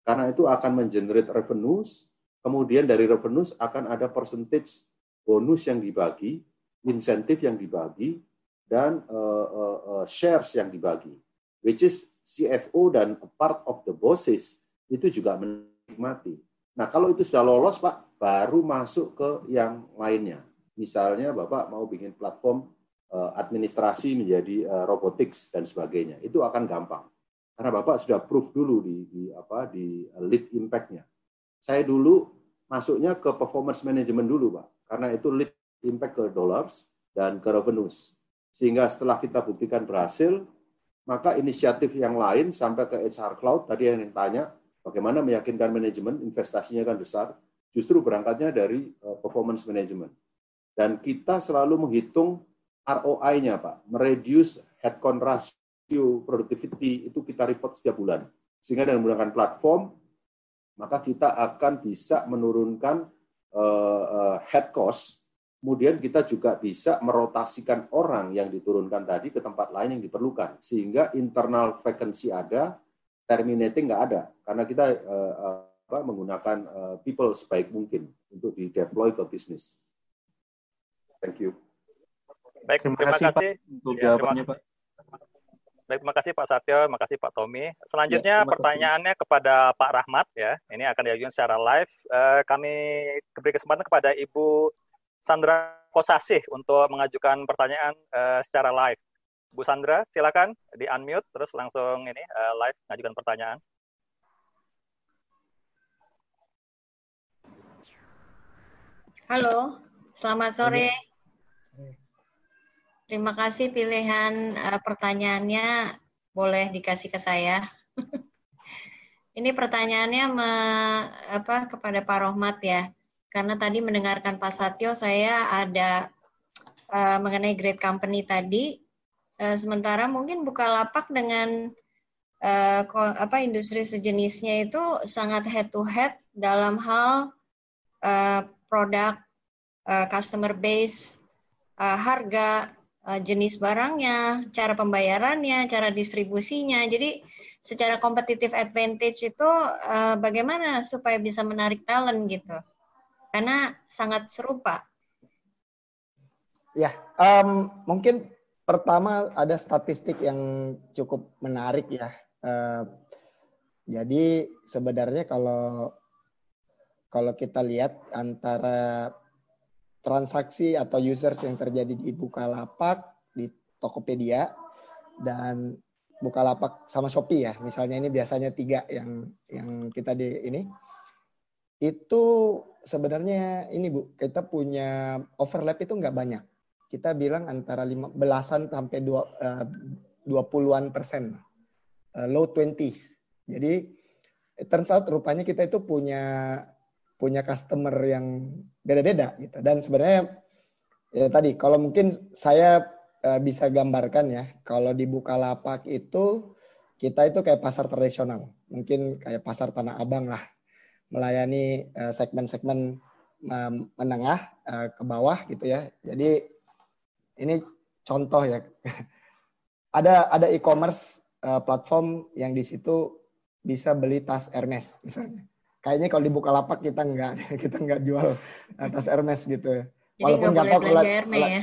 D: Karena itu akan mengenerate revenues, kemudian dari revenues akan ada percentage bonus yang dibagi, insentif yang dibagi, dan uh, uh, uh, shares yang dibagi. Which is CFO dan part of the bosses itu juga menikmati. Nah, kalau itu sudah lolos, Pak, baru masuk ke yang lainnya Misalnya Bapak mau bikin platform uh, administrasi menjadi uh, robotics dan sebagainya, itu akan gampang. Karena Bapak sudah proof dulu di, di apa di lead impact-nya. Saya dulu masuknya ke performance management dulu, Pak. Karena itu lead impact ke dollars dan ke revenues. Sehingga setelah kita buktikan berhasil, maka inisiatif yang lain sampai ke HR Cloud, tadi yang tanya, bagaimana meyakinkan manajemen, investasinya kan besar, justru berangkatnya dari uh, performance management. Dan kita selalu menghitung ROI-nya, Pak. Mereduce headcount ratio productivity itu kita report setiap bulan. Sehingga dengan menggunakan platform, maka kita akan bisa menurunkan uh, head cost. Kemudian kita juga bisa merotasikan orang yang diturunkan tadi ke tempat lain yang diperlukan. Sehingga internal vacancy ada, terminating nggak ada. Karena kita uh, uh, menggunakan uh, people sebaik mungkin untuk di-deploy ke bisnis. Thank you.
C: Baik, terima, terima kasih, kasih Pak, untuk ya, jawabannya Pak. Baik, terima kasih Pak Satyo, terima kasih Pak Tommy. Selanjutnya ya, pertanyaannya kasih. kepada Pak Rahmat ya. Ini akan diajukan secara live. Uh, kami beri kesempatan kepada Ibu Sandra Kosasih untuk mengajukan pertanyaan uh, secara live. Bu Sandra, silakan di unmute terus langsung ini uh, live mengajukan pertanyaan.
G: Halo, selamat sore. Terima kasih pilihan uh, pertanyaannya boleh dikasih ke saya. Ini pertanyaannya me, apa kepada Pak Rohmat ya. Karena tadi mendengarkan Pak Satyo saya ada uh, mengenai great company tadi. Uh, sementara mungkin Bukalapak dengan uh, apa industri sejenisnya itu sangat head to head dalam hal uh, produk, uh, customer base, uh, harga, uh, jenis barangnya, cara pembayarannya, cara distribusinya. Jadi secara competitive advantage itu uh, bagaimana supaya bisa menarik talent gitu? Karena sangat serupa.
E: Ya, um, mungkin pertama ada statistik yang cukup menarik ya. Uh, jadi sebenarnya kalau kalau kita lihat antara transaksi atau users yang terjadi di Bukalapak, di Tokopedia, dan Bukalapak sama Shopee ya, misalnya ini biasanya tiga yang yang kita di ini, itu sebenarnya ini Bu, kita punya overlap itu nggak banyak. Kita bilang antara lima belasan sampai dua eh, dua puluhan persen, uh, low twenties. Jadi it turns out rupanya kita itu punya punya customer yang beda-beda gitu. Dan sebenarnya ya tadi kalau mungkin saya uh, bisa gambarkan ya, kalau di Bukalapak itu kita itu kayak pasar tradisional, mungkin kayak pasar Tanah Abang lah, melayani segmen eh, segmen-segmen menengah ke bawah gitu ya. Jadi ini contoh ya. ada ada e-commerce uh, platform yang di situ bisa beli tas Hermes misalnya kayaknya kalau dibuka lapak kita nggak kita nggak jual atas Hermes gitu.
G: Jadi Walaupun nggak tahu kalau Hermes ya.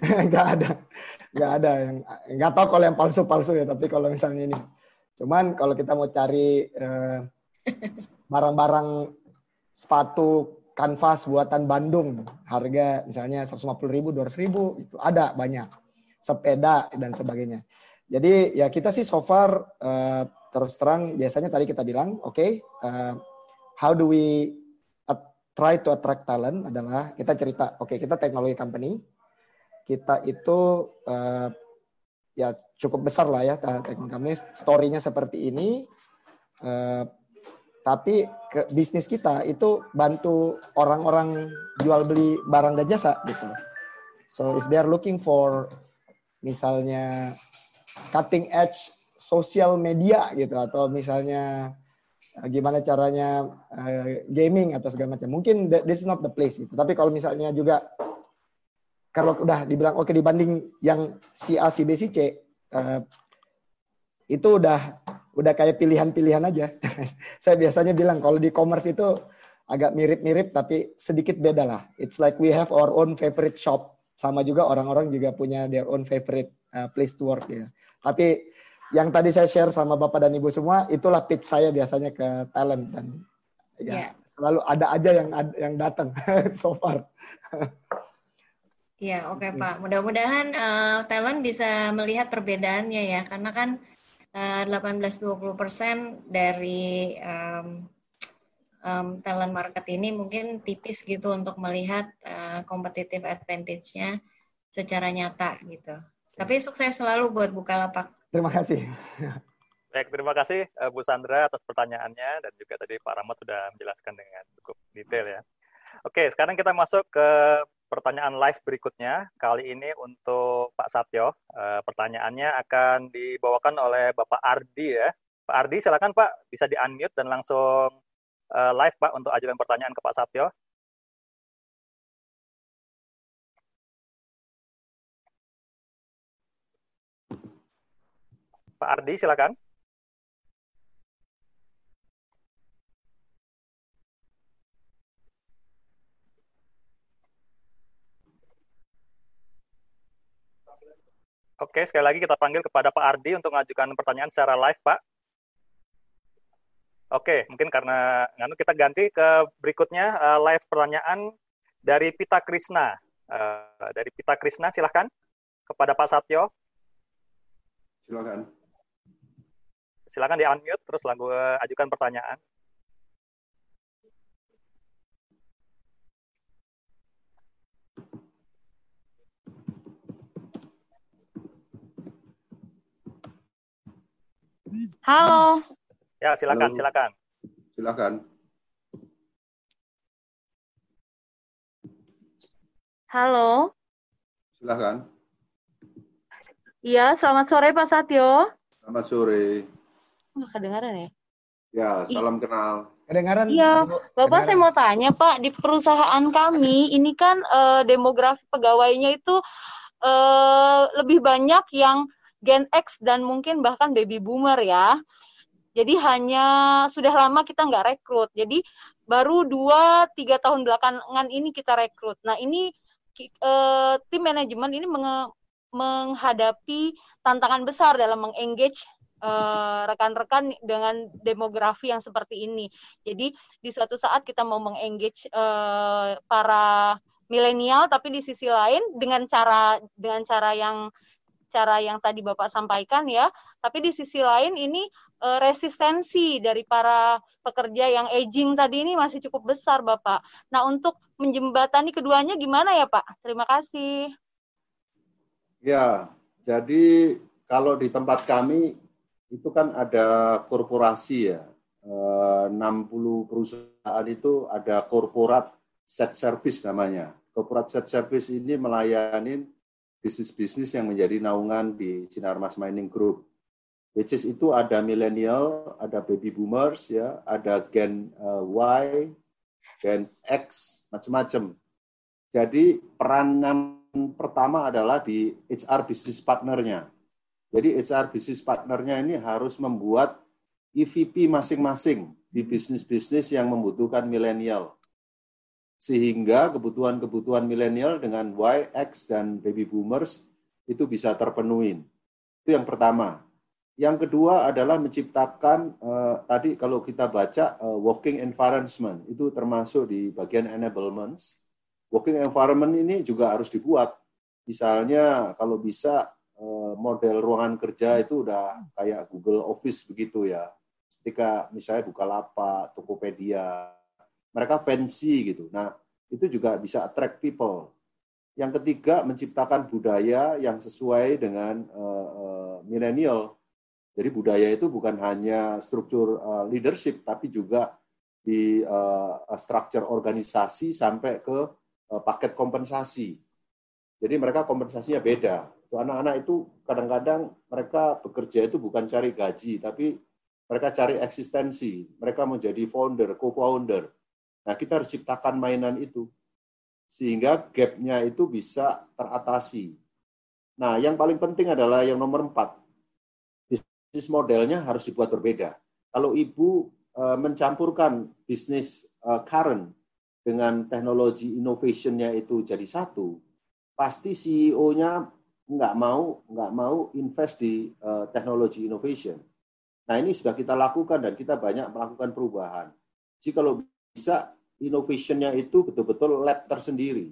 E: nggak ada nggak ada yang nggak tahu kalau yang palsu-palsu ya tapi kalau misalnya ini cuman kalau kita mau cari eh, barang-barang sepatu kanvas buatan Bandung. Harga misalnya 150 ribu 200 ribu itu ada banyak. Sepeda dan sebagainya. Jadi ya kita sih so far uh, terus terang biasanya tadi kita bilang oke okay, uh, how do we try to attract talent adalah kita cerita, oke okay, kita teknologi company, kita itu uh, ya cukup besar lah ya teknik kami story-nya seperti ini. Uh, tapi ke bisnis kita itu bantu orang-orang jual beli barang dan jasa gitu. So if they are looking for misalnya cutting edge social media gitu atau misalnya uh, gimana caranya uh, gaming atau segala macam, mungkin this is not the place gitu. Tapi kalau misalnya juga kalau udah dibilang oke okay, dibanding yang si A, si B, si C, uh, itu udah udah kayak pilihan-pilihan aja. Saya biasanya bilang kalau di commerce itu agak mirip-mirip tapi sedikit beda lah. It's like we have our own favorite shop. Sama juga orang-orang juga punya their own favorite uh, place to work ya. Tapi yang tadi saya share sama Bapak dan Ibu semua, itulah pitch saya biasanya ke talent dan ya yeah. selalu ada aja yang yang datang so far.
G: Iya, oke okay, Pak. Mudah-mudahan uh, talent bisa melihat perbedaannya ya, karena kan 18-20 persen dari um, um, talent market ini mungkin tipis gitu untuk melihat uh, competitive advantage-nya secara nyata gitu. Tapi sukses selalu buat Bukalapak.
E: Terima kasih.
C: Baik, terima kasih Bu Sandra atas pertanyaannya dan juga tadi Pak Rahmat sudah menjelaskan dengan cukup detail ya. Oke, sekarang kita masuk ke pertanyaan live berikutnya. Kali ini untuk Pak Satyo. Uh, pertanyaannya akan dibawakan oleh Bapak Ardi ya. Pak Ardi, silakan Pak, bisa di-unmute dan langsung uh, live Pak untuk ajukan pertanyaan ke Pak Satyo. Pak Ardi, silakan. Oke, sekali lagi kita panggil kepada Pak Ardi untuk mengajukan pertanyaan secara live, Pak. Oke, mungkin karena nganu kita ganti ke berikutnya uh, live pertanyaan dari Pita Krisna. Uh, dari Pita Krisna, silahkan kepada Pak Satyo.
D: Silakan.
C: Silakan di unmute terus lagu uh, ajukan pertanyaan.
H: Halo.
C: Ya, silakan, Halo. silakan.
D: Silakan.
H: Halo.
D: Silakan.
H: Iya, selamat sore Pak Satyo.
D: Selamat sore.
H: Oh, kedengaran ya?
D: Ya, salam I kenal.
E: Kedengaran?
H: Iya, Bapak kedengaran. saya mau tanya Pak, di perusahaan kami ini kan uh, demografi pegawainya itu uh, lebih banyak yang Gen X dan mungkin bahkan baby boomer ya. Jadi hanya sudah lama kita nggak rekrut. Jadi baru dua tiga tahun belakangan ini kita rekrut. Nah ini uh, tim manajemen ini menge menghadapi tantangan besar dalam mengengage eh, rekan-rekan dengan demografi yang seperti ini. Jadi di suatu saat kita mau mengengage uh, para milenial, tapi di sisi lain dengan cara dengan cara yang cara yang tadi Bapak sampaikan ya, tapi di sisi lain ini uh, resistensi dari para pekerja yang aging tadi ini masih cukup besar Bapak. Nah, untuk menjembatani keduanya gimana ya Pak? Terima kasih.
D: Ya, jadi kalau di tempat kami itu kan ada korporasi ya. 60 eh, perusahaan itu ada korporat set service namanya. Korporat set service ini melayani bisnis-bisnis yang menjadi naungan di Sinar Mas Mining Group. Which is itu ada milenial, ada baby boomers, ya, ada Gen uh, Y, Gen X, macam-macam. Jadi peranan pertama adalah di HR business partnernya. Jadi HR business partnernya ini harus membuat EVP masing-masing di bisnis-bisnis yang membutuhkan milenial sehingga kebutuhan-kebutuhan milenial dengan Y, X, dan baby boomers itu bisa terpenuhi. Itu yang pertama. Yang kedua adalah menciptakan eh, tadi kalau kita baca eh, working environment itu termasuk di bagian enablements. Working environment ini juga harus dibuat. Misalnya kalau bisa eh, model ruangan kerja itu udah kayak Google Office begitu ya. Ketika misalnya buka lapak, Tokopedia, mereka fancy gitu. Nah, itu juga bisa attract people. Yang ketiga, menciptakan budaya yang sesuai dengan uh, uh, milenial. Jadi budaya itu bukan hanya struktur uh, leadership, tapi juga di uh, struktur organisasi sampai ke uh, paket kompensasi. Jadi mereka kompensasinya beda. Anak-anak itu kadang-kadang mereka bekerja itu bukan cari gaji, tapi mereka cari eksistensi. Mereka menjadi founder, co-founder. Nah, kita harus ciptakan mainan itu sehingga gap-nya itu bisa teratasi. Nah, yang paling penting adalah yang nomor empat, bisnis modelnya harus dibuat berbeda. Kalau ibu uh, mencampurkan bisnis uh, current dengan teknologi innovation-nya itu jadi satu, pasti CEO-nya nggak mau nggak mau invest di uh, teknologi innovation. Nah ini sudah kita lakukan dan kita banyak melakukan perubahan. Jadi kalau bisa innovation-nya itu betul-betul lab tersendiri.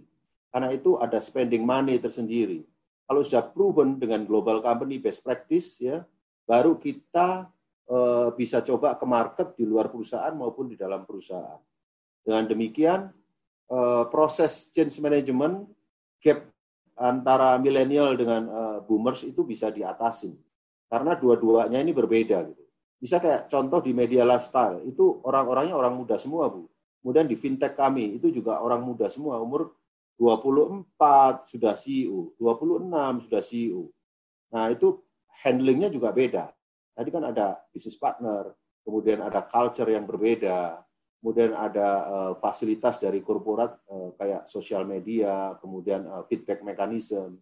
D: Karena itu ada spending money tersendiri. Kalau sudah proven dengan global company best practice, ya, baru kita uh, bisa coba ke market di luar perusahaan maupun di dalam perusahaan. Dengan demikian, uh, proses change management gap antara milenial dengan uh, boomers itu bisa diatasi. Karena dua-duanya ini berbeda. Gitu. Bisa kayak contoh di media lifestyle, itu orang-orangnya orang muda semua, Bu. Kemudian di fintech kami itu juga orang muda semua, umur 24 sudah CEO, 26 sudah CEO. Nah itu handlingnya juga beda. Tadi kan ada business partner, kemudian ada culture yang berbeda, kemudian ada uh, fasilitas dari korporat uh, kayak sosial media, kemudian uh, feedback mechanism,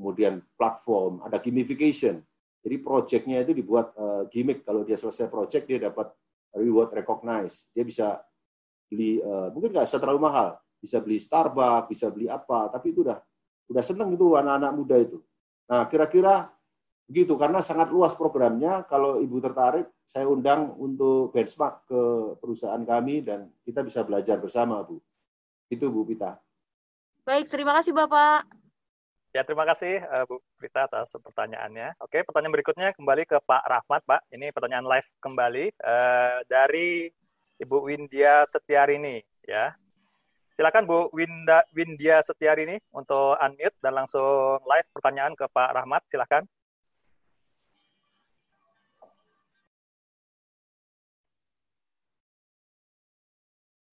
D: kemudian platform, ada gamification. Jadi projectnya itu dibuat uh, gimmick. Kalau dia selesai project, dia dapat reward recognize. Dia bisa beli uh, mungkin nggak usah terlalu mahal. Bisa beli Starbucks bisa beli apa tapi itu udah udah seneng itu anak-anak muda itu. Nah kira-kira begitu karena sangat luas programnya. Kalau ibu tertarik saya undang untuk benchmark ke perusahaan kami dan kita bisa belajar bersama bu. Itu bu Pita.
H: Baik terima kasih bapak
C: Ya, terima kasih uh, Bu Pita atas pertanyaannya. Oke, pertanyaan berikutnya kembali ke Pak Rahmat, Pak. Ini pertanyaan live kembali uh, dari Ibu Windia Setiarini ya. Silakan Bu Winda, Windia Setiarini untuk unmute dan langsung live pertanyaan ke Pak Rahmat. Silakan.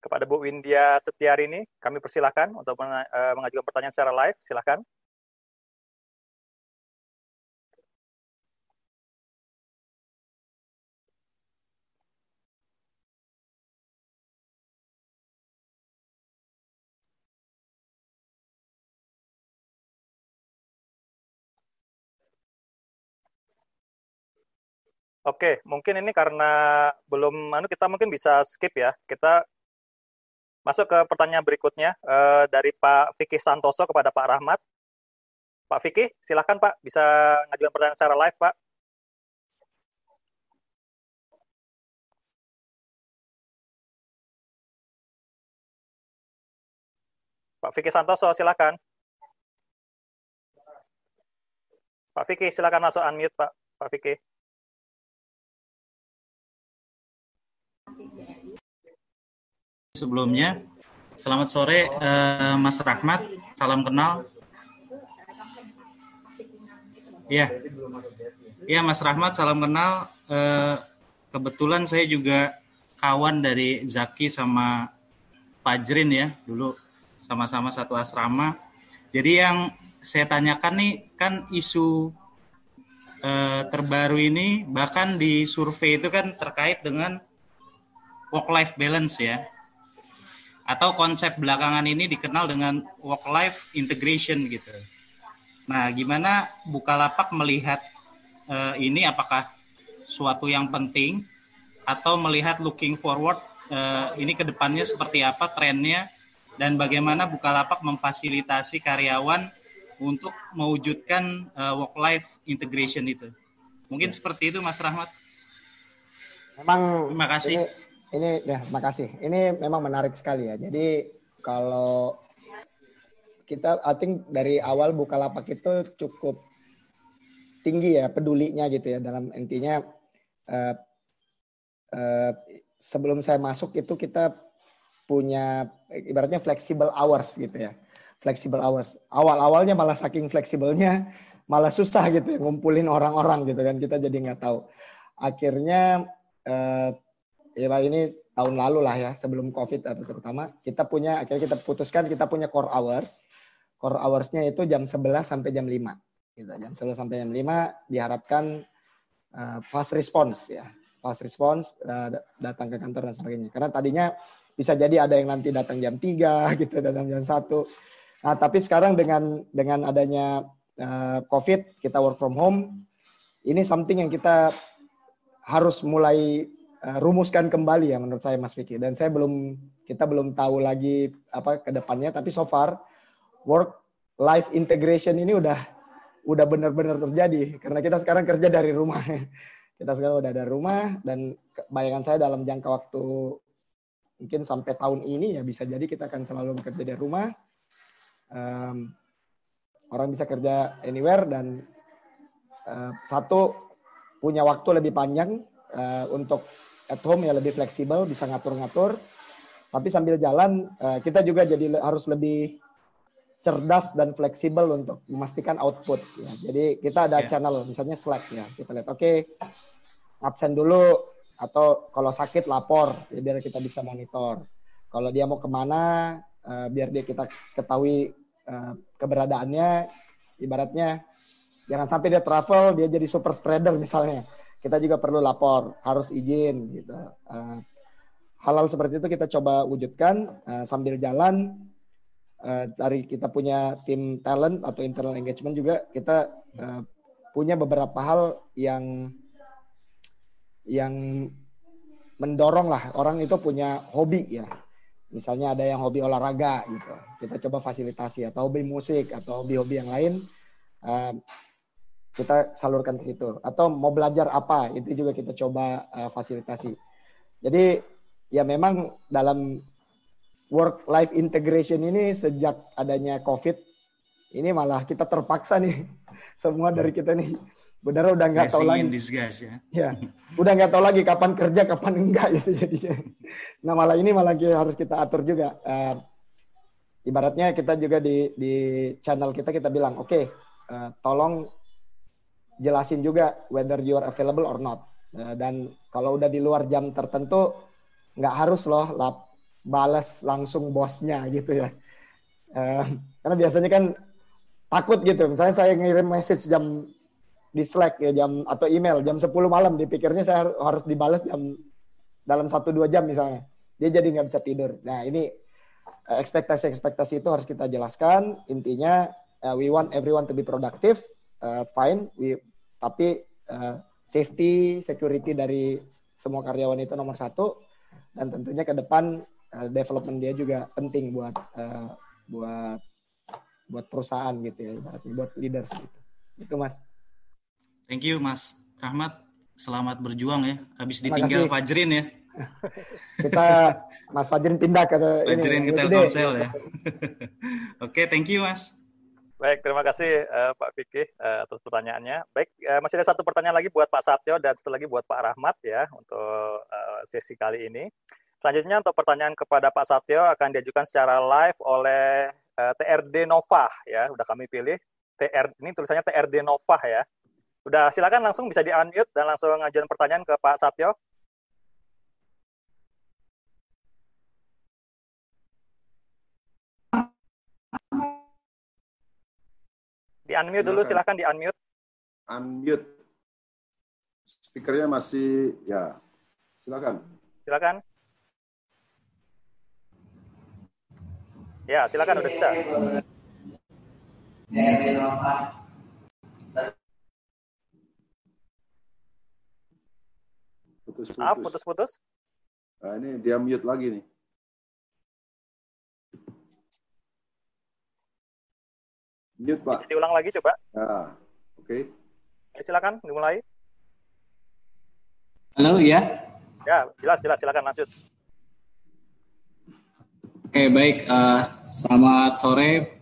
C: Kepada Bu Windia Setiarini, kami persilakan untuk eh, mengajukan pertanyaan secara live. Silakan. Oke, mungkin ini karena belum anu kita mungkin bisa skip ya. Kita masuk ke pertanyaan berikutnya uh, dari Pak Vicky Santoso kepada Pak Rahmat. Pak Vicky, silakan Pak, bisa ngajukan pertanyaan secara live, Pak. Pak Vicky Santoso, silakan. Pak Vicky, silakan masuk unmute, Pak. Pak Vicky.
I: Sebelumnya, selamat sore uh, Mas Rahmat, salam kenal. Iya, iya Mas Rahmat, salam kenal. Uh, kebetulan saya juga kawan dari Zaki sama Fajrin ya, dulu sama-sama satu asrama. Jadi yang saya tanyakan nih kan isu uh, terbaru ini bahkan di survei itu kan terkait dengan work life balance ya atau konsep belakangan ini dikenal dengan work life integration gitu. Nah, gimana Bukalapak melihat uh, ini apakah suatu yang penting atau melihat looking forward uh, ini ke depannya seperti apa trennya dan bagaimana Bukalapak memfasilitasi karyawan untuk mewujudkan uh, work life integration itu. Mungkin ya. seperti itu Mas Rahmat.
E: Memang Terima kasih. Ini ini ya makasih. Ini memang menarik sekali ya. Jadi kalau kita I think dari awal Bukalapak itu cukup tinggi ya pedulinya gitu ya dalam intinya uh, uh, sebelum saya masuk itu kita punya ibaratnya flexible hours gitu ya. flexible hours. Awal-awalnya malah saking fleksibelnya malah susah gitu ya, ngumpulin orang-orang gitu kan kita jadi nggak tahu. Akhirnya eh, ya ini tahun lalu lah ya sebelum covid atau terutama kita punya akhirnya kita putuskan kita punya core hours. Core hoursnya itu jam 11 sampai jam 5. Gitu. Jam 11 sampai jam 5 diharapkan uh, fast response ya. Fast response uh, datang ke kantor dan sebagainya. Karena tadinya bisa jadi ada yang nanti datang jam 3 gitu datang jam 1 Nah, tapi sekarang dengan dengan adanya uh, COVID, kita work from home, ini something yang kita harus mulai uh, rumuskan kembali ya menurut saya Mas Vicky. Dan saya belum kita belum tahu lagi apa ke depannya, tapi so far work life integration ini udah udah benar-benar terjadi karena kita sekarang kerja dari rumah. kita sekarang udah dari rumah dan bayangan saya dalam jangka waktu mungkin sampai tahun ini ya bisa jadi kita akan selalu bekerja dari rumah um, orang bisa kerja anywhere dan uh, satu punya waktu lebih panjang uh, untuk at home ya lebih fleksibel bisa ngatur-ngatur tapi sambil jalan uh, kita juga jadi harus lebih cerdas dan fleksibel untuk memastikan output ya. Jadi kita ada yeah. channel misalnya Slack ya. Kita lihat oke okay, absen dulu atau kalau sakit lapor ya, biar kita bisa monitor. Kalau dia mau ke mana uh, biar dia kita ketahui Eh, keberadaannya ibaratnya jangan sampai dia travel dia jadi super spreader misalnya kita juga perlu lapor harus izin gitu. Uh, hal-hal seperti itu kita coba wujudkan uh, sambil jalan. Uh, dari kita punya tim talent atau internal engagement juga kita punya beberapa hal yang yang mendorong lah. Orang itu punya hobi ya. Misalnya ada yang hobi olahraga gitu, kita coba fasilitasi atau hobi musik atau hobi-hobi yang lain kita salurkan ke situ. Atau mau belajar apa itu juga kita coba uh, fasilitasi. Jadi ya memang dalam work life integration ini sejak adanya COVID ini malah kita terpaksa nih semua dari kita nih benar udah nggak tahu lagi.
I: Disguise, ya.
E: ya, udah nggak tahu lagi kapan kerja, kapan enggak gitu jadinya. Nah malah ini malah harus kita atur juga. Uh, ibaratnya kita juga di di channel kita kita bilang, oke, okay, uh, eh, tolong jelasin juga whether you are available or not. Uh, dan kalau udah di luar jam tertentu, nggak harus loh lap, balas langsung bosnya gitu ya. Uh, karena biasanya kan takut gitu. Misalnya saya ngirim message jam di Slack ya jam atau email jam 10 malam dipikirnya saya harus dibalas jam dalam satu dua jam misalnya dia jadi nggak bisa tidur nah ini eh, ekspektasi-ekspektasi itu harus kita jelaskan intinya uh, we want everyone to be productive uh, fine we tapi uh, safety security dari semua karyawan itu nomor satu dan tentunya ke depan uh, development dia juga penting buat uh, buat buat perusahaan gitu ya buat leaders gitu itu mas
I: Thank you Mas Rahmat. Selamat berjuang ya. Habis ditinggal Fajrin ya.
E: Kita Mas Fajrin pindah ke
I: Fajrin ke Telkomsel ya. Oke, okay, thank you Mas.
C: Baik, terima kasih uh, Pak Fikih uh, atas pertanyaannya. Baik, uh, masih ada satu pertanyaan lagi buat Pak Satyo dan satu lagi buat Pak Rahmat ya untuk uh, sesi kali ini. Selanjutnya untuk pertanyaan kepada Pak Satyo akan diajukan secara live oleh uh, TRD Nova ya, udah kami pilih. TR ini tulisannya TRD Nova ya. Udah silakan langsung bisa di-unmute dan langsung ngajuin pertanyaan ke Pak Satyo. Di-unmute dulu, silakan di-unmute.
D: Unmute. Speakernya masih, ya, silakan.
C: Silakan. Ya, silakan udah bisa.
D: Putus-putus.
C: Ah, putus-putus.
D: Nah, ini dia mute lagi nih. Mute, Pak.
C: Bisa diulang lagi coba.
D: Ya, oke. Okay.
C: Silakan dimulai.
J: Halo, ya.
C: Ya, jelas, jelas. Silakan lanjut.
J: Oke, baik. Uh, selamat sore,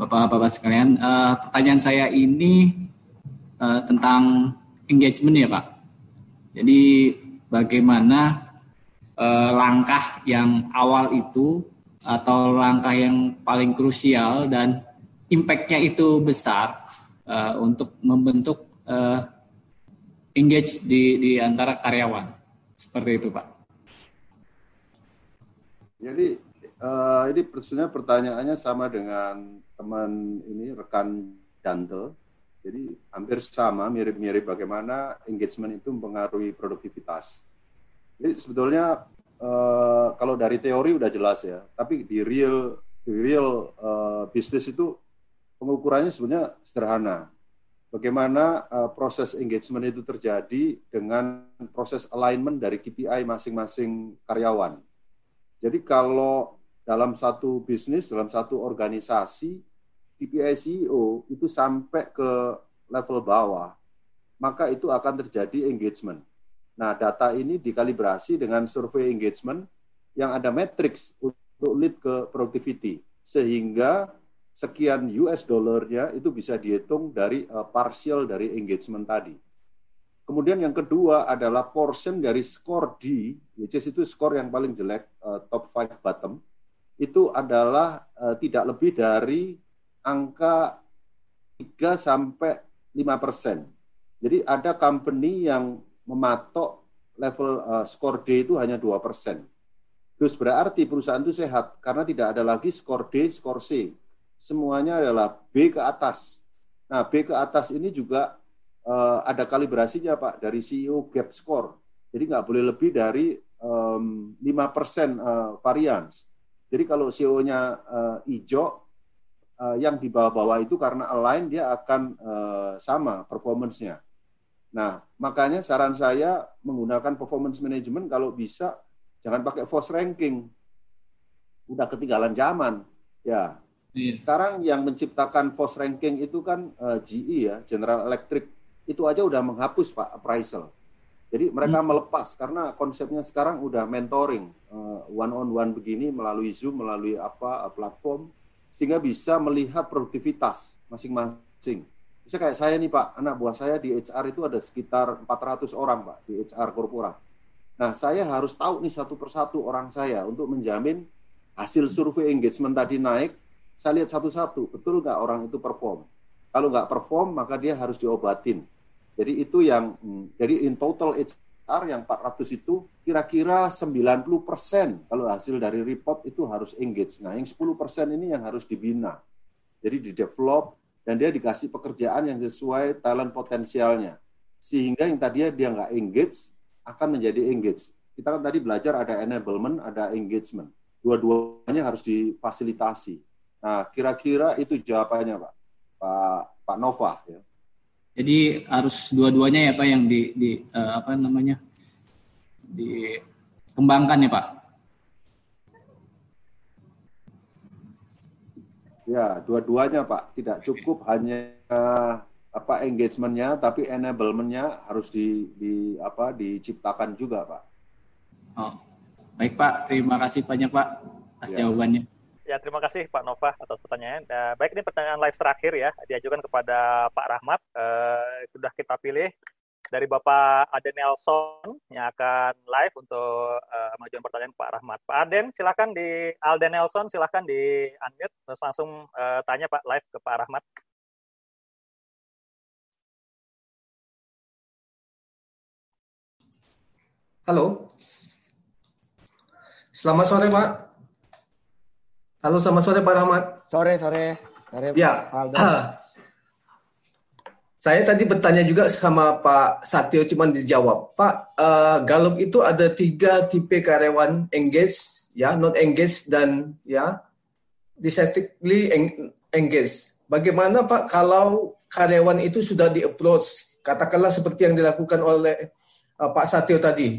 J: Bapak-Bapak sekalian. Uh, pertanyaan saya ini uh, tentang engagement ya, Pak. Jadi bagaimana eh, langkah yang awal itu atau langkah yang paling krusial dan impact-nya itu besar uh, untuk membentuk uh, engage di, di antara karyawan. Seperti itu, Pak.
D: Jadi uh, ini sebenarnya pertanyaannya sama dengan teman ini rekan Dante. Jadi hampir sama, mirip-mirip bagaimana engagement itu mempengaruhi produktivitas. Jadi sebetulnya uh, kalau dari teori udah jelas ya, tapi di real di real uh, bisnis itu pengukurannya sebenarnya sederhana. Bagaimana uh, proses engagement itu terjadi dengan proses alignment dari KPI masing-masing karyawan. Jadi kalau dalam satu bisnis, dalam satu organisasi, KPI CEO itu sampai ke level bawah, maka itu akan terjadi engagement. Nah, data ini dikalibrasi dengan survei engagement yang ada matrix untuk lead ke productivity sehingga sekian US dollarnya itu bisa dihitung dari uh, partial dari engagement tadi. Kemudian yang kedua adalah portion dari skor D, which is itu skor yang paling jelek, uh, top 5 bottom, itu adalah uh, tidak lebih dari angka 3 sampai 5 persen. Jadi ada company yang mematok level uh, skor D itu hanya 2 persen. Terus berarti perusahaan itu sehat karena tidak ada lagi skor D, skor C. Semuanya adalah B ke atas. Nah, B ke atas ini juga uh, ada kalibrasinya Pak dari CEO gap score. Jadi nggak boleh lebih dari um, 5 persen uh, variance. Jadi kalau CEO-nya uh, hijau, uh, yang di bawah-bawah itu karena align dia akan uh, sama performance-nya. Nah, makanya saran saya menggunakan performance management kalau bisa jangan pakai force ranking. Udah ketinggalan zaman. Ya. Sekarang yang menciptakan force ranking itu kan uh, eh, GE ya, General Electric. Itu aja udah menghapus Pak appraisal. Jadi mereka hmm. melepas karena konsepnya sekarang udah mentoring uh, eh, one on one begini melalui Zoom, melalui apa uh, platform sehingga bisa melihat produktivitas masing-masing bisa kayak saya nih Pak, anak buah saya di HR itu ada sekitar 400 orang Pak, di HR korporat. Nah, saya harus tahu nih satu persatu orang saya untuk menjamin hasil survei engagement tadi naik, saya lihat satu-satu, betul nggak orang itu perform. Kalau nggak perform, maka dia harus diobatin. Jadi itu yang, hmm, jadi in total HR yang 400 itu kira-kira 90 persen kalau hasil dari report itu harus engage. Nah, yang 10 persen ini yang harus dibina. Jadi di develop, dan dia dikasih pekerjaan yang sesuai talent potensialnya. Sehingga yang tadinya dia nggak engage, akan menjadi engage. Kita kan tadi belajar ada enablement, ada engagement. Dua-duanya harus difasilitasi. Nah, kira-kira itu jawabannya, Pak. Pak Pak Nova ya.
J: Jadi harus dua-duanya ya Pak yang di, di uh, apa namanya? dikembangkan ya Pak.
D: Ya, dua-duanya Pak. Tidak cukup hanya apa engagementnya, tapi enablementnya harus di, di apa diciptakan juga Pak.
J: Oh, baik Pak. Terima kasih banyak Pak atas ya. jawabannya.
C: Ya, terima kasih Pak Nova atas pertanyaan. Uh, baik, ini pertanyaan live terakhir ya, diajukan kepada Pak Rahmat. Uh, sudah kita pilih dari Bapak Aden Nelson yang akan live untuk uh, mengajukan pertanyaan Pak Rahmat. Pak Aden, silakan di Alden Nelson, silakan di unmute terus langsung uh, tanya Pak live ke Pak Rahmat.
K: Halo. Selamat sore, Pak. Halo, selamat sore Pak Rahmat.
E: Sore, sore.
K: sore ya. Pak Saya tadi bertanya juga sama Pak Satyo, cuma dijawab. Pak, uh, Gallup itu ada tiga tipe karyawan engage, ya, non engage dan ya deceptively engage. Bagaimana Pak kalau karyawan itu sudah di approach, katakanlah seperti yang dilakukan oleh uh, Pak Satyo tadi,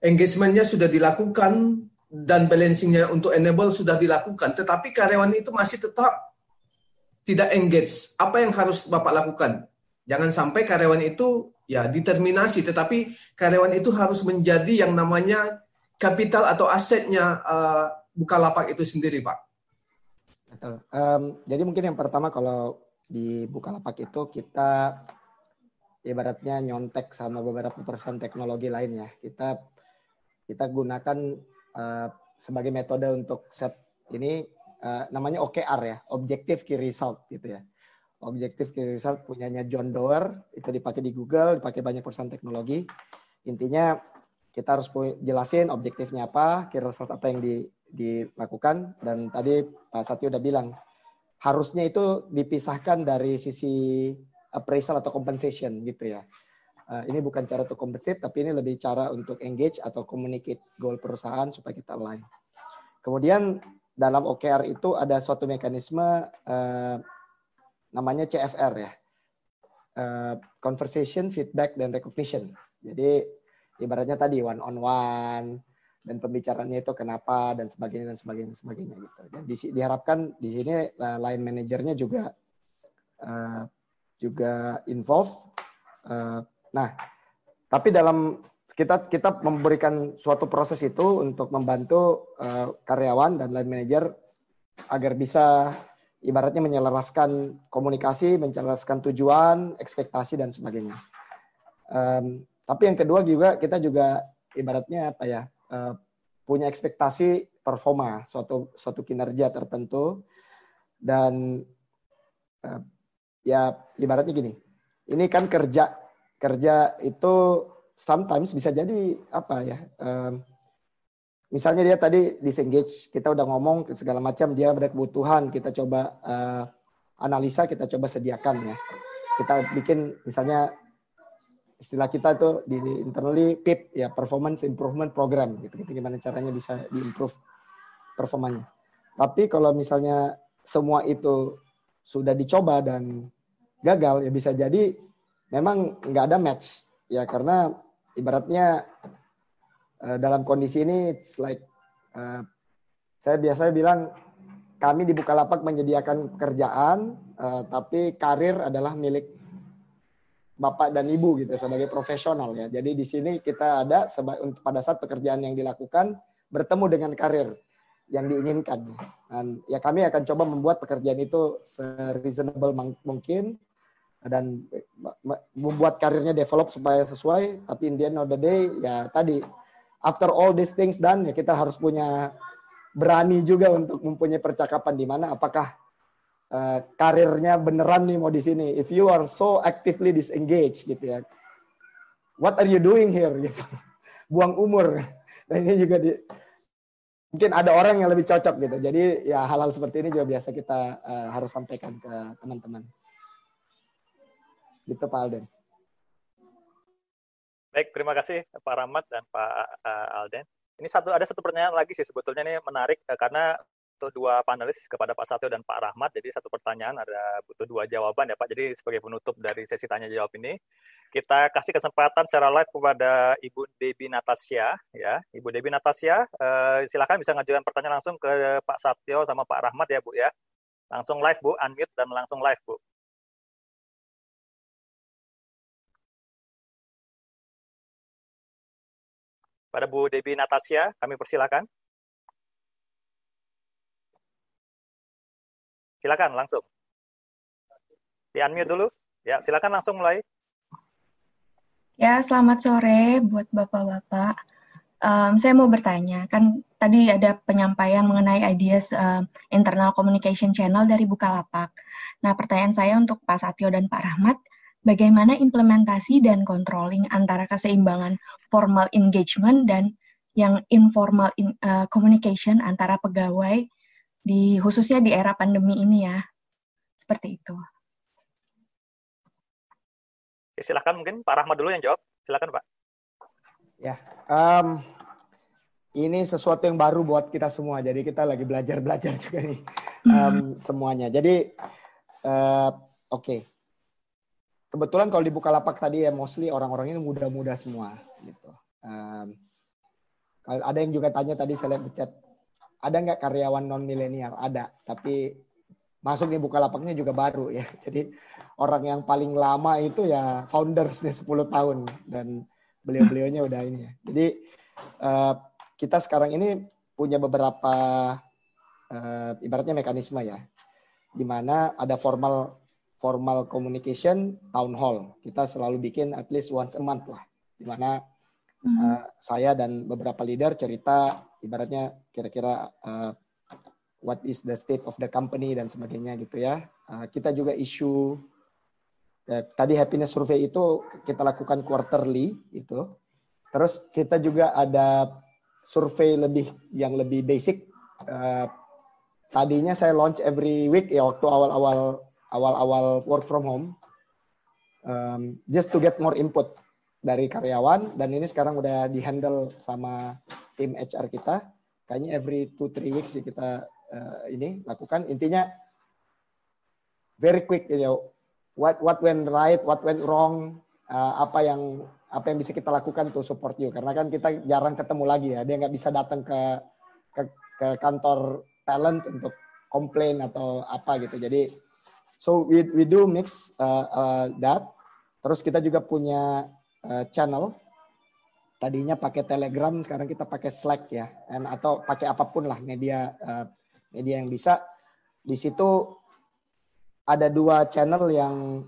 K: engagementnya sudah dilakukan dan balancingnya untuk enable sudah dilakukan, tetapi karyawan itu masih tetap tidak engage. Apa yang harus Bapak lakukan? Jangan sampai karyawan itu ya determinasi, tetapi karyawan itu harus menjadi yang namanya kapital atau asetnya uh, Bukalapak itu sendiri, Pak.
E: Betul. Um, jadi mungkin yang pertama kalau di Bukalapak itu kita ibaratnya nyontek sama beberapa perusahaan teknologi lain ya. Kita kita gunakan uh, sebagai metode untuk set Ini uh, namanya OKR ya, Objective Key Result gitu ya. Objective Key Result punyanya John Doerr, itu dipakai di Google, dipakai banyak perusahaan teknologi. Intinya kita harus jelasin objektifnya apa, key result apa yang di, dilakukan, dan tadi Pak Satyo udah bilang, harusnya itu dipisahkan dari sisi appraisal atau compensation gitu ya. Uh, ini bukan cara untuk compensate, tapi ini lebih cara untuk engage atau communicate goal perusahaan supaya kita align. Kemudian dalam OKR itu ada suatu mekanisme uh, namanya CFR ya, uh, conversation, feedback, dan recognition. Jadi ibaratnya tadi one on one dan pembicaranya itu kenapa dan sebagainya dan sebagainya dan sebagainya gitu. Dan di, diharapkan di sini uh, line manajernya juga uh, juga involve. Uh, nah, tapi dalam kita kita memberikan suatu proses itu untuk membantu uh, karyawan dan line manager agar bisa ibaratnya menyelaraskan komunikasi, menyelaraskan tujuan, ekspektasi dan sebagainya. Um, tapi yang kedua juga kita juga ibaratnya apa ya uh, punya ekspektasi performa suatu suatu kinerja tertentu dan uh, ya ibaratnya gini, ini kan kerja kerja itu sometimes bisa jadi apa ya? Um, misalnya dia tadi disengage, kita udah ngomong segala macam, dia ada kebutuhan, kita coba uh, analisa, kita coba sediakan ya. Kita bikin misalnya istilah kita itu di internally PIP ya performance improvement program gitu, gitu gimana caranya bisa diimprove performanya. Tapi kalau misalnya semua itu sudah dicoba dan gagal ya bisa jadi memang nggak ada match. Ya karena ibaratnya uh, dalam kondisi ini it's like uh, saya biasanya bilang kami di Bukalapak menyediakan pekerjaan uh, tapi karir adalah milik bapak dan ibu gitu sebagai profesional ya. Jadi di sini kita ada untuk pada saat pekerjaan yang dilakukan bertemu dengan karir yang diinginkan. Dan ya kami akan coba membuat pekerjaan itu reasonable mungkin dan membuat karirnya develop supaya sesuai tapi in the end of the day ya tadi after all these things done ya kita harus punya berani juga untuk mempunyai percakapan di mana apakah uh, karirnya beneran nih mau di sini. If you are so actively disengaged gitu ya. What are you doing here gitu. Buang umur. Dan ini juga di, mungkin ada orang yang lebih cocok gitu. Jadi ya hal-hal seperti ini juga biasa kita uh, harus sampaikan ke teman-teman Gitu Pak Alden.
C: Baik, terima kasih Pak Rahmat dan Pak uh, Alden. Ini satu ada satu pertanyaan lagi sih sebetulnya ini menarik uh, karena untuk dua panelis kepada Pak Satyo dan Pak Rahmat. Jadi satu pertanyaan ada butuh dua jawaban ya Pak. Jadi sebagai penutup dari sesi tanya jawab ini, kita kasih kesempatan secara live kepada Ibu Debi Natasya ya. Ibu Debi Natasya, uh, silakan bisa ngajukan pertanyaan langsung ke Pak Satyo sama Pak Rahmat ya Bu ya. Langsung live Bu, unmute dan langsung live Bu. Pada Bu Debi Natasya, kami persilakan. Silakan langsung. Di unmute dulu. Ya, silakan langsung mulai.
L: Ya, selamat sore buat Bapak-Bapak. Um, saya mau bertanya, kan tadi ada penyampaian mengenai ideas uh, internal communication channel dari Bukalapak. Nah, pertanyaan saya untuk Pak Satyo dan Pak Rahmat, bagaimana implementasi dan controlling antara keseimbangan formal engagement dan yang informal in, uh, communication antara pegawai di khususnya di era pandemi ini ya. Seperti itu.
C: Oke, silakan mungkin Pak Rahmat dulu yang jawab. Silakan Pak.
E: Ya, um, ini sesuatu yang baru buat kita semua. Jadi kita lagi belajar-belajar juga nih um, semuanya. Jadi uh, oke, okay kebetulan kalau di Bukalapak tadi ya mostly orang-orang ini muda-muda semua gitu. Um, ada yang juga tanya tadi saya lihat di chat, ada nggak karyawan non milenial? Ada, tapi masuk di Bukalapaknya juga baru ya. Jadi orang yang paling lama itu ya foundersnya 10 tahun dan beliau-beliaunya udah ini ya. Jadi uh, kita sekarang ini punya beberapa uh, ibaratnya mekanisme ya, di mana ada formal formal communication town hall. Kita selalu bikin at least once a month lah, di mana mm -hmm. uh, saya dan beberapa leader cerita ibaratnya kira-kira uh, what is the state of the company dan sebagainya gitu ya. Uh, kita juga isu uh, tadi happiness survey itu kita lakukan quarterly itu. Terus kita juga ada survei lebih yang lebih basic. Uh, tadinya saya launch every week ya waktu awal-awal awal-awal work from home, um, just to get more input dari karyawan dan ini sekarang udah dihandle sama tim HR kita. Kayaknya every two three weeks sih kita uh, ini lakukan. Intinya very quick, you know, what what went right, what went wrong, uh, apa yang apa yang bisa kita lakukan to support you. Karena kan kita jarang ketemu lagi ya, dia nggak bisa datang ke, ke ke kantor talent untuk komplain atau apa gitu. Jadi so we we do mix uh, uh, that. Terus kita juga punya uh, channel tadinya pakai Telegram, sekarang kita pakai Slack ya, and, atau pakai apa pun lah media uh, media yang bisa. Di situ ada dua channel yang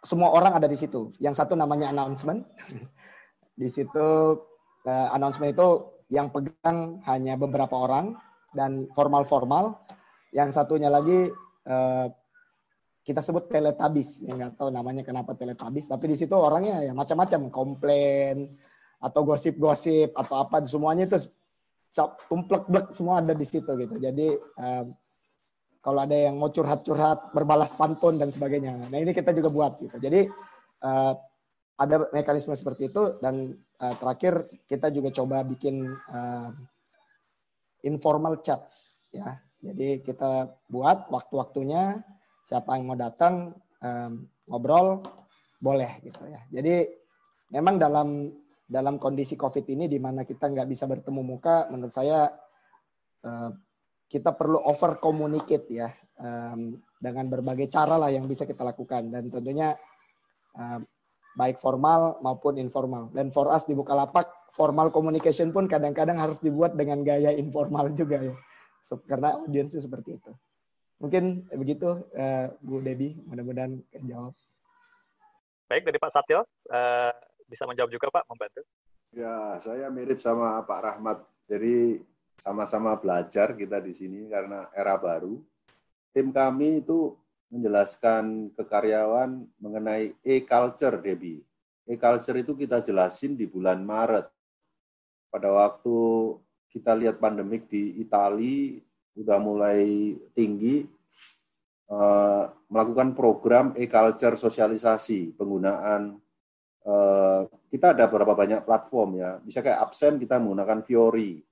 E: semua orang ada di situ. Yang satu namanya announcement. di situ uh, announcement itu yang pegang hanya beberapa orang dan formal-formal. Yang satunya lagi uh, kita sebut teletabis. Ya nggak tahu namanya kenapa teletabis. Tapi di situ orangnya ya macam-macam, komplain atau gosip-gosip atau apa semuanya itu tumplek-blek semua ada di situ gitu. Jadi um, kalau ada yang mau curhat-curhat, berbalas pantun dan sebagainya. Nah ini kita juga buat gitu. Jadi uh, ada mekanisme seperti itu dan uh, terakhir kita juga coba bikin uh, informal chats ya. Jadi kita buat waktu-waktunya siapa yang mau datang um, ngobrol boleh gitu ya. Jadi memang dalam dalam kondisi COVID ini di mana kita nggak bisa bertemu muka, menurut saya uh, kita perlu over communicate ya um, dengan berbagai cara lah yang bisa kita lakukan dan tentunya uh, baik formal maupun informal. Dan for us di Bukalapak formal communication pun kadang-kadang harus dibuat dengan gaya informal juga ya, so, karena audiensnya seperti itu. Mungkin begitu uh, Bu Debi, mudah-mudahan jawab.
C: Baik dari Pak Satyo, uh, bisa menjawab juga Pak, membantu.
D: Ya, saya mirip sama Pak Rahmat. Jadi sama-sama belajar kita di sini karena era baru. Tim kami itu menjelaskan ke karyawan mengenai e-culture, Debbie. E-culture itu kita jelasin di bulan Maret. Pada waktu kita lihat pandemik di Italia udah mulai tinggi, eh, melakukan program e-culture sosialisasi penggunaan Eh, kita ada beberapa banyak platform ya. Bisa kayak absen kita menggunakan Fiori.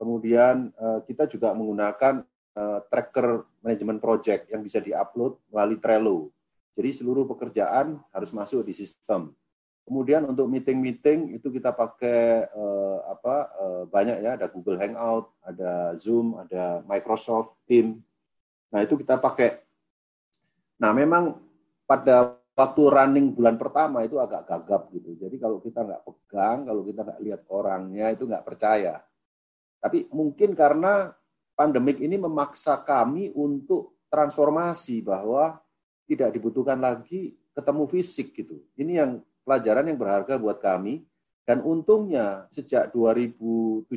D: Kemudian uh, kita juga menggunakan tracker manajemen project yang bisa diupload melalui Trello. Jadi seluruh pekerjaan harus masuk di sistem. Kemudian untuk meeting-meeting itu kita pakai uh, apa uh, banyak ya ada Google Hangout, ada Zoom, ada Microsoft Team. Nah itu kita pakai. Nah memang pada waktu running bulan pertama itu agak gagap gitu. Jadi kalau kita nggak pegang, kalau kita nggak lihat orangnya itu nggak percaya. Tapi mungkin karena pandemik ini memaksa kami untuk transformasi bahwa tidak dibutuhkan lagi ketemu fisik gitu. Ini yang pelajaran yang berharga buat kami. Dan untungnya sejak 2017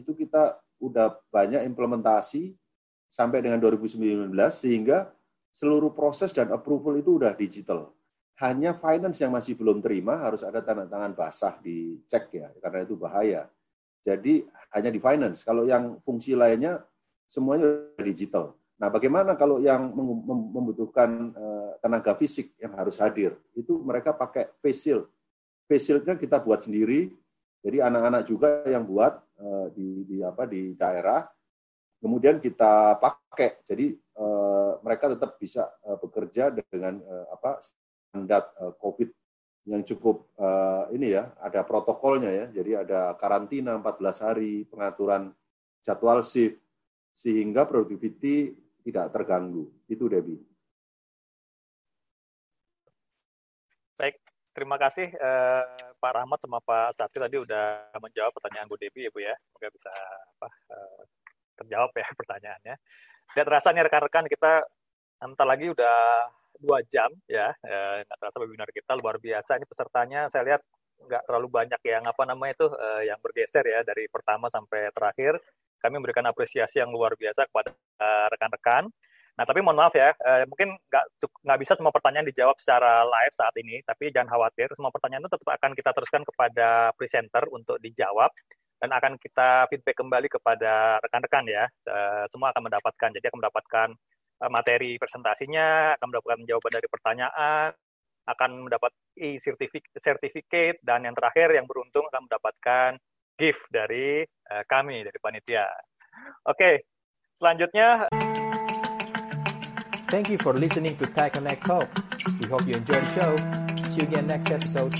D: itu kita udah banyak implementasi sampai dengan 2019 sehingga seluruh proses dan approval itu udah digital. Hanya finance yang masih belum terima harus ada tanda tangan basah dicek ya, karena itu bahaya. Jadi hanya di finance. Kalau yang fungsi lainnya semuanya digital. Nah, bagaimana kalau yang membutuhkan eh, tenaga fisik yang harus hadir? Itu mereka pakai face shield. Face shieldnya kita buat sendiri. Jadi anak-anak juga yang buat eh, di, di apa di daerah. Kemudian kita pakai. Jadi Eh, mereka tetap bisa bekerja dengan apa standar COVID yang cukup ini ya, ada protokolnya ya. Jadi ada karantina 14 hari, pengaturan jadwal shift sehingga productivity tidak terganggu. Itu Debbie.
C: Baik, terima kasih uh, Pak Rahmat sama Pak Sakti tadi udah menjawab pertanyaan Bu Debbie ya Bu ya. Semoga bisa apa, uh, terjawab ya pertanyaannya. Tidak terasa nih rekan-rekan kita entar lagi udah dua jam ya, nggak terasa webinar kita luar biasa. Ini pesertanya saya lihat nggak terlalu banyak yang apa namanya itu uh, yang bergeser ya dari pertama sampai terakhir. Kami memberikan apresiasi yang luar biasa kepada eh, rekan-rekan. Nah, tapi mohon maaf ya, uh, mungkin nggak bisa semua pertanyaan dijawab secara live saat ini, tapi jangan khawatir, semua pertanyaan itu tetap akan kita teruskan kepada presenter untuk dijawab dan akan kita feedback kembali kepada rekan-rekan ya. Uh, semua akan mendapatkan, jadi akan mendapatkan uh, materi presentasinya, akan mendapatkan jawaban dari pertanyaan, akan mendapat e-certificate, dan yang terakhir yang beruntung akan mendapatkan gift dari uh, kami, dari panitia. Oke, okay. selanjutnya.
A: Thank you for listening to Tech Connect Talk. We hope you enjoy the show. See you again next episode.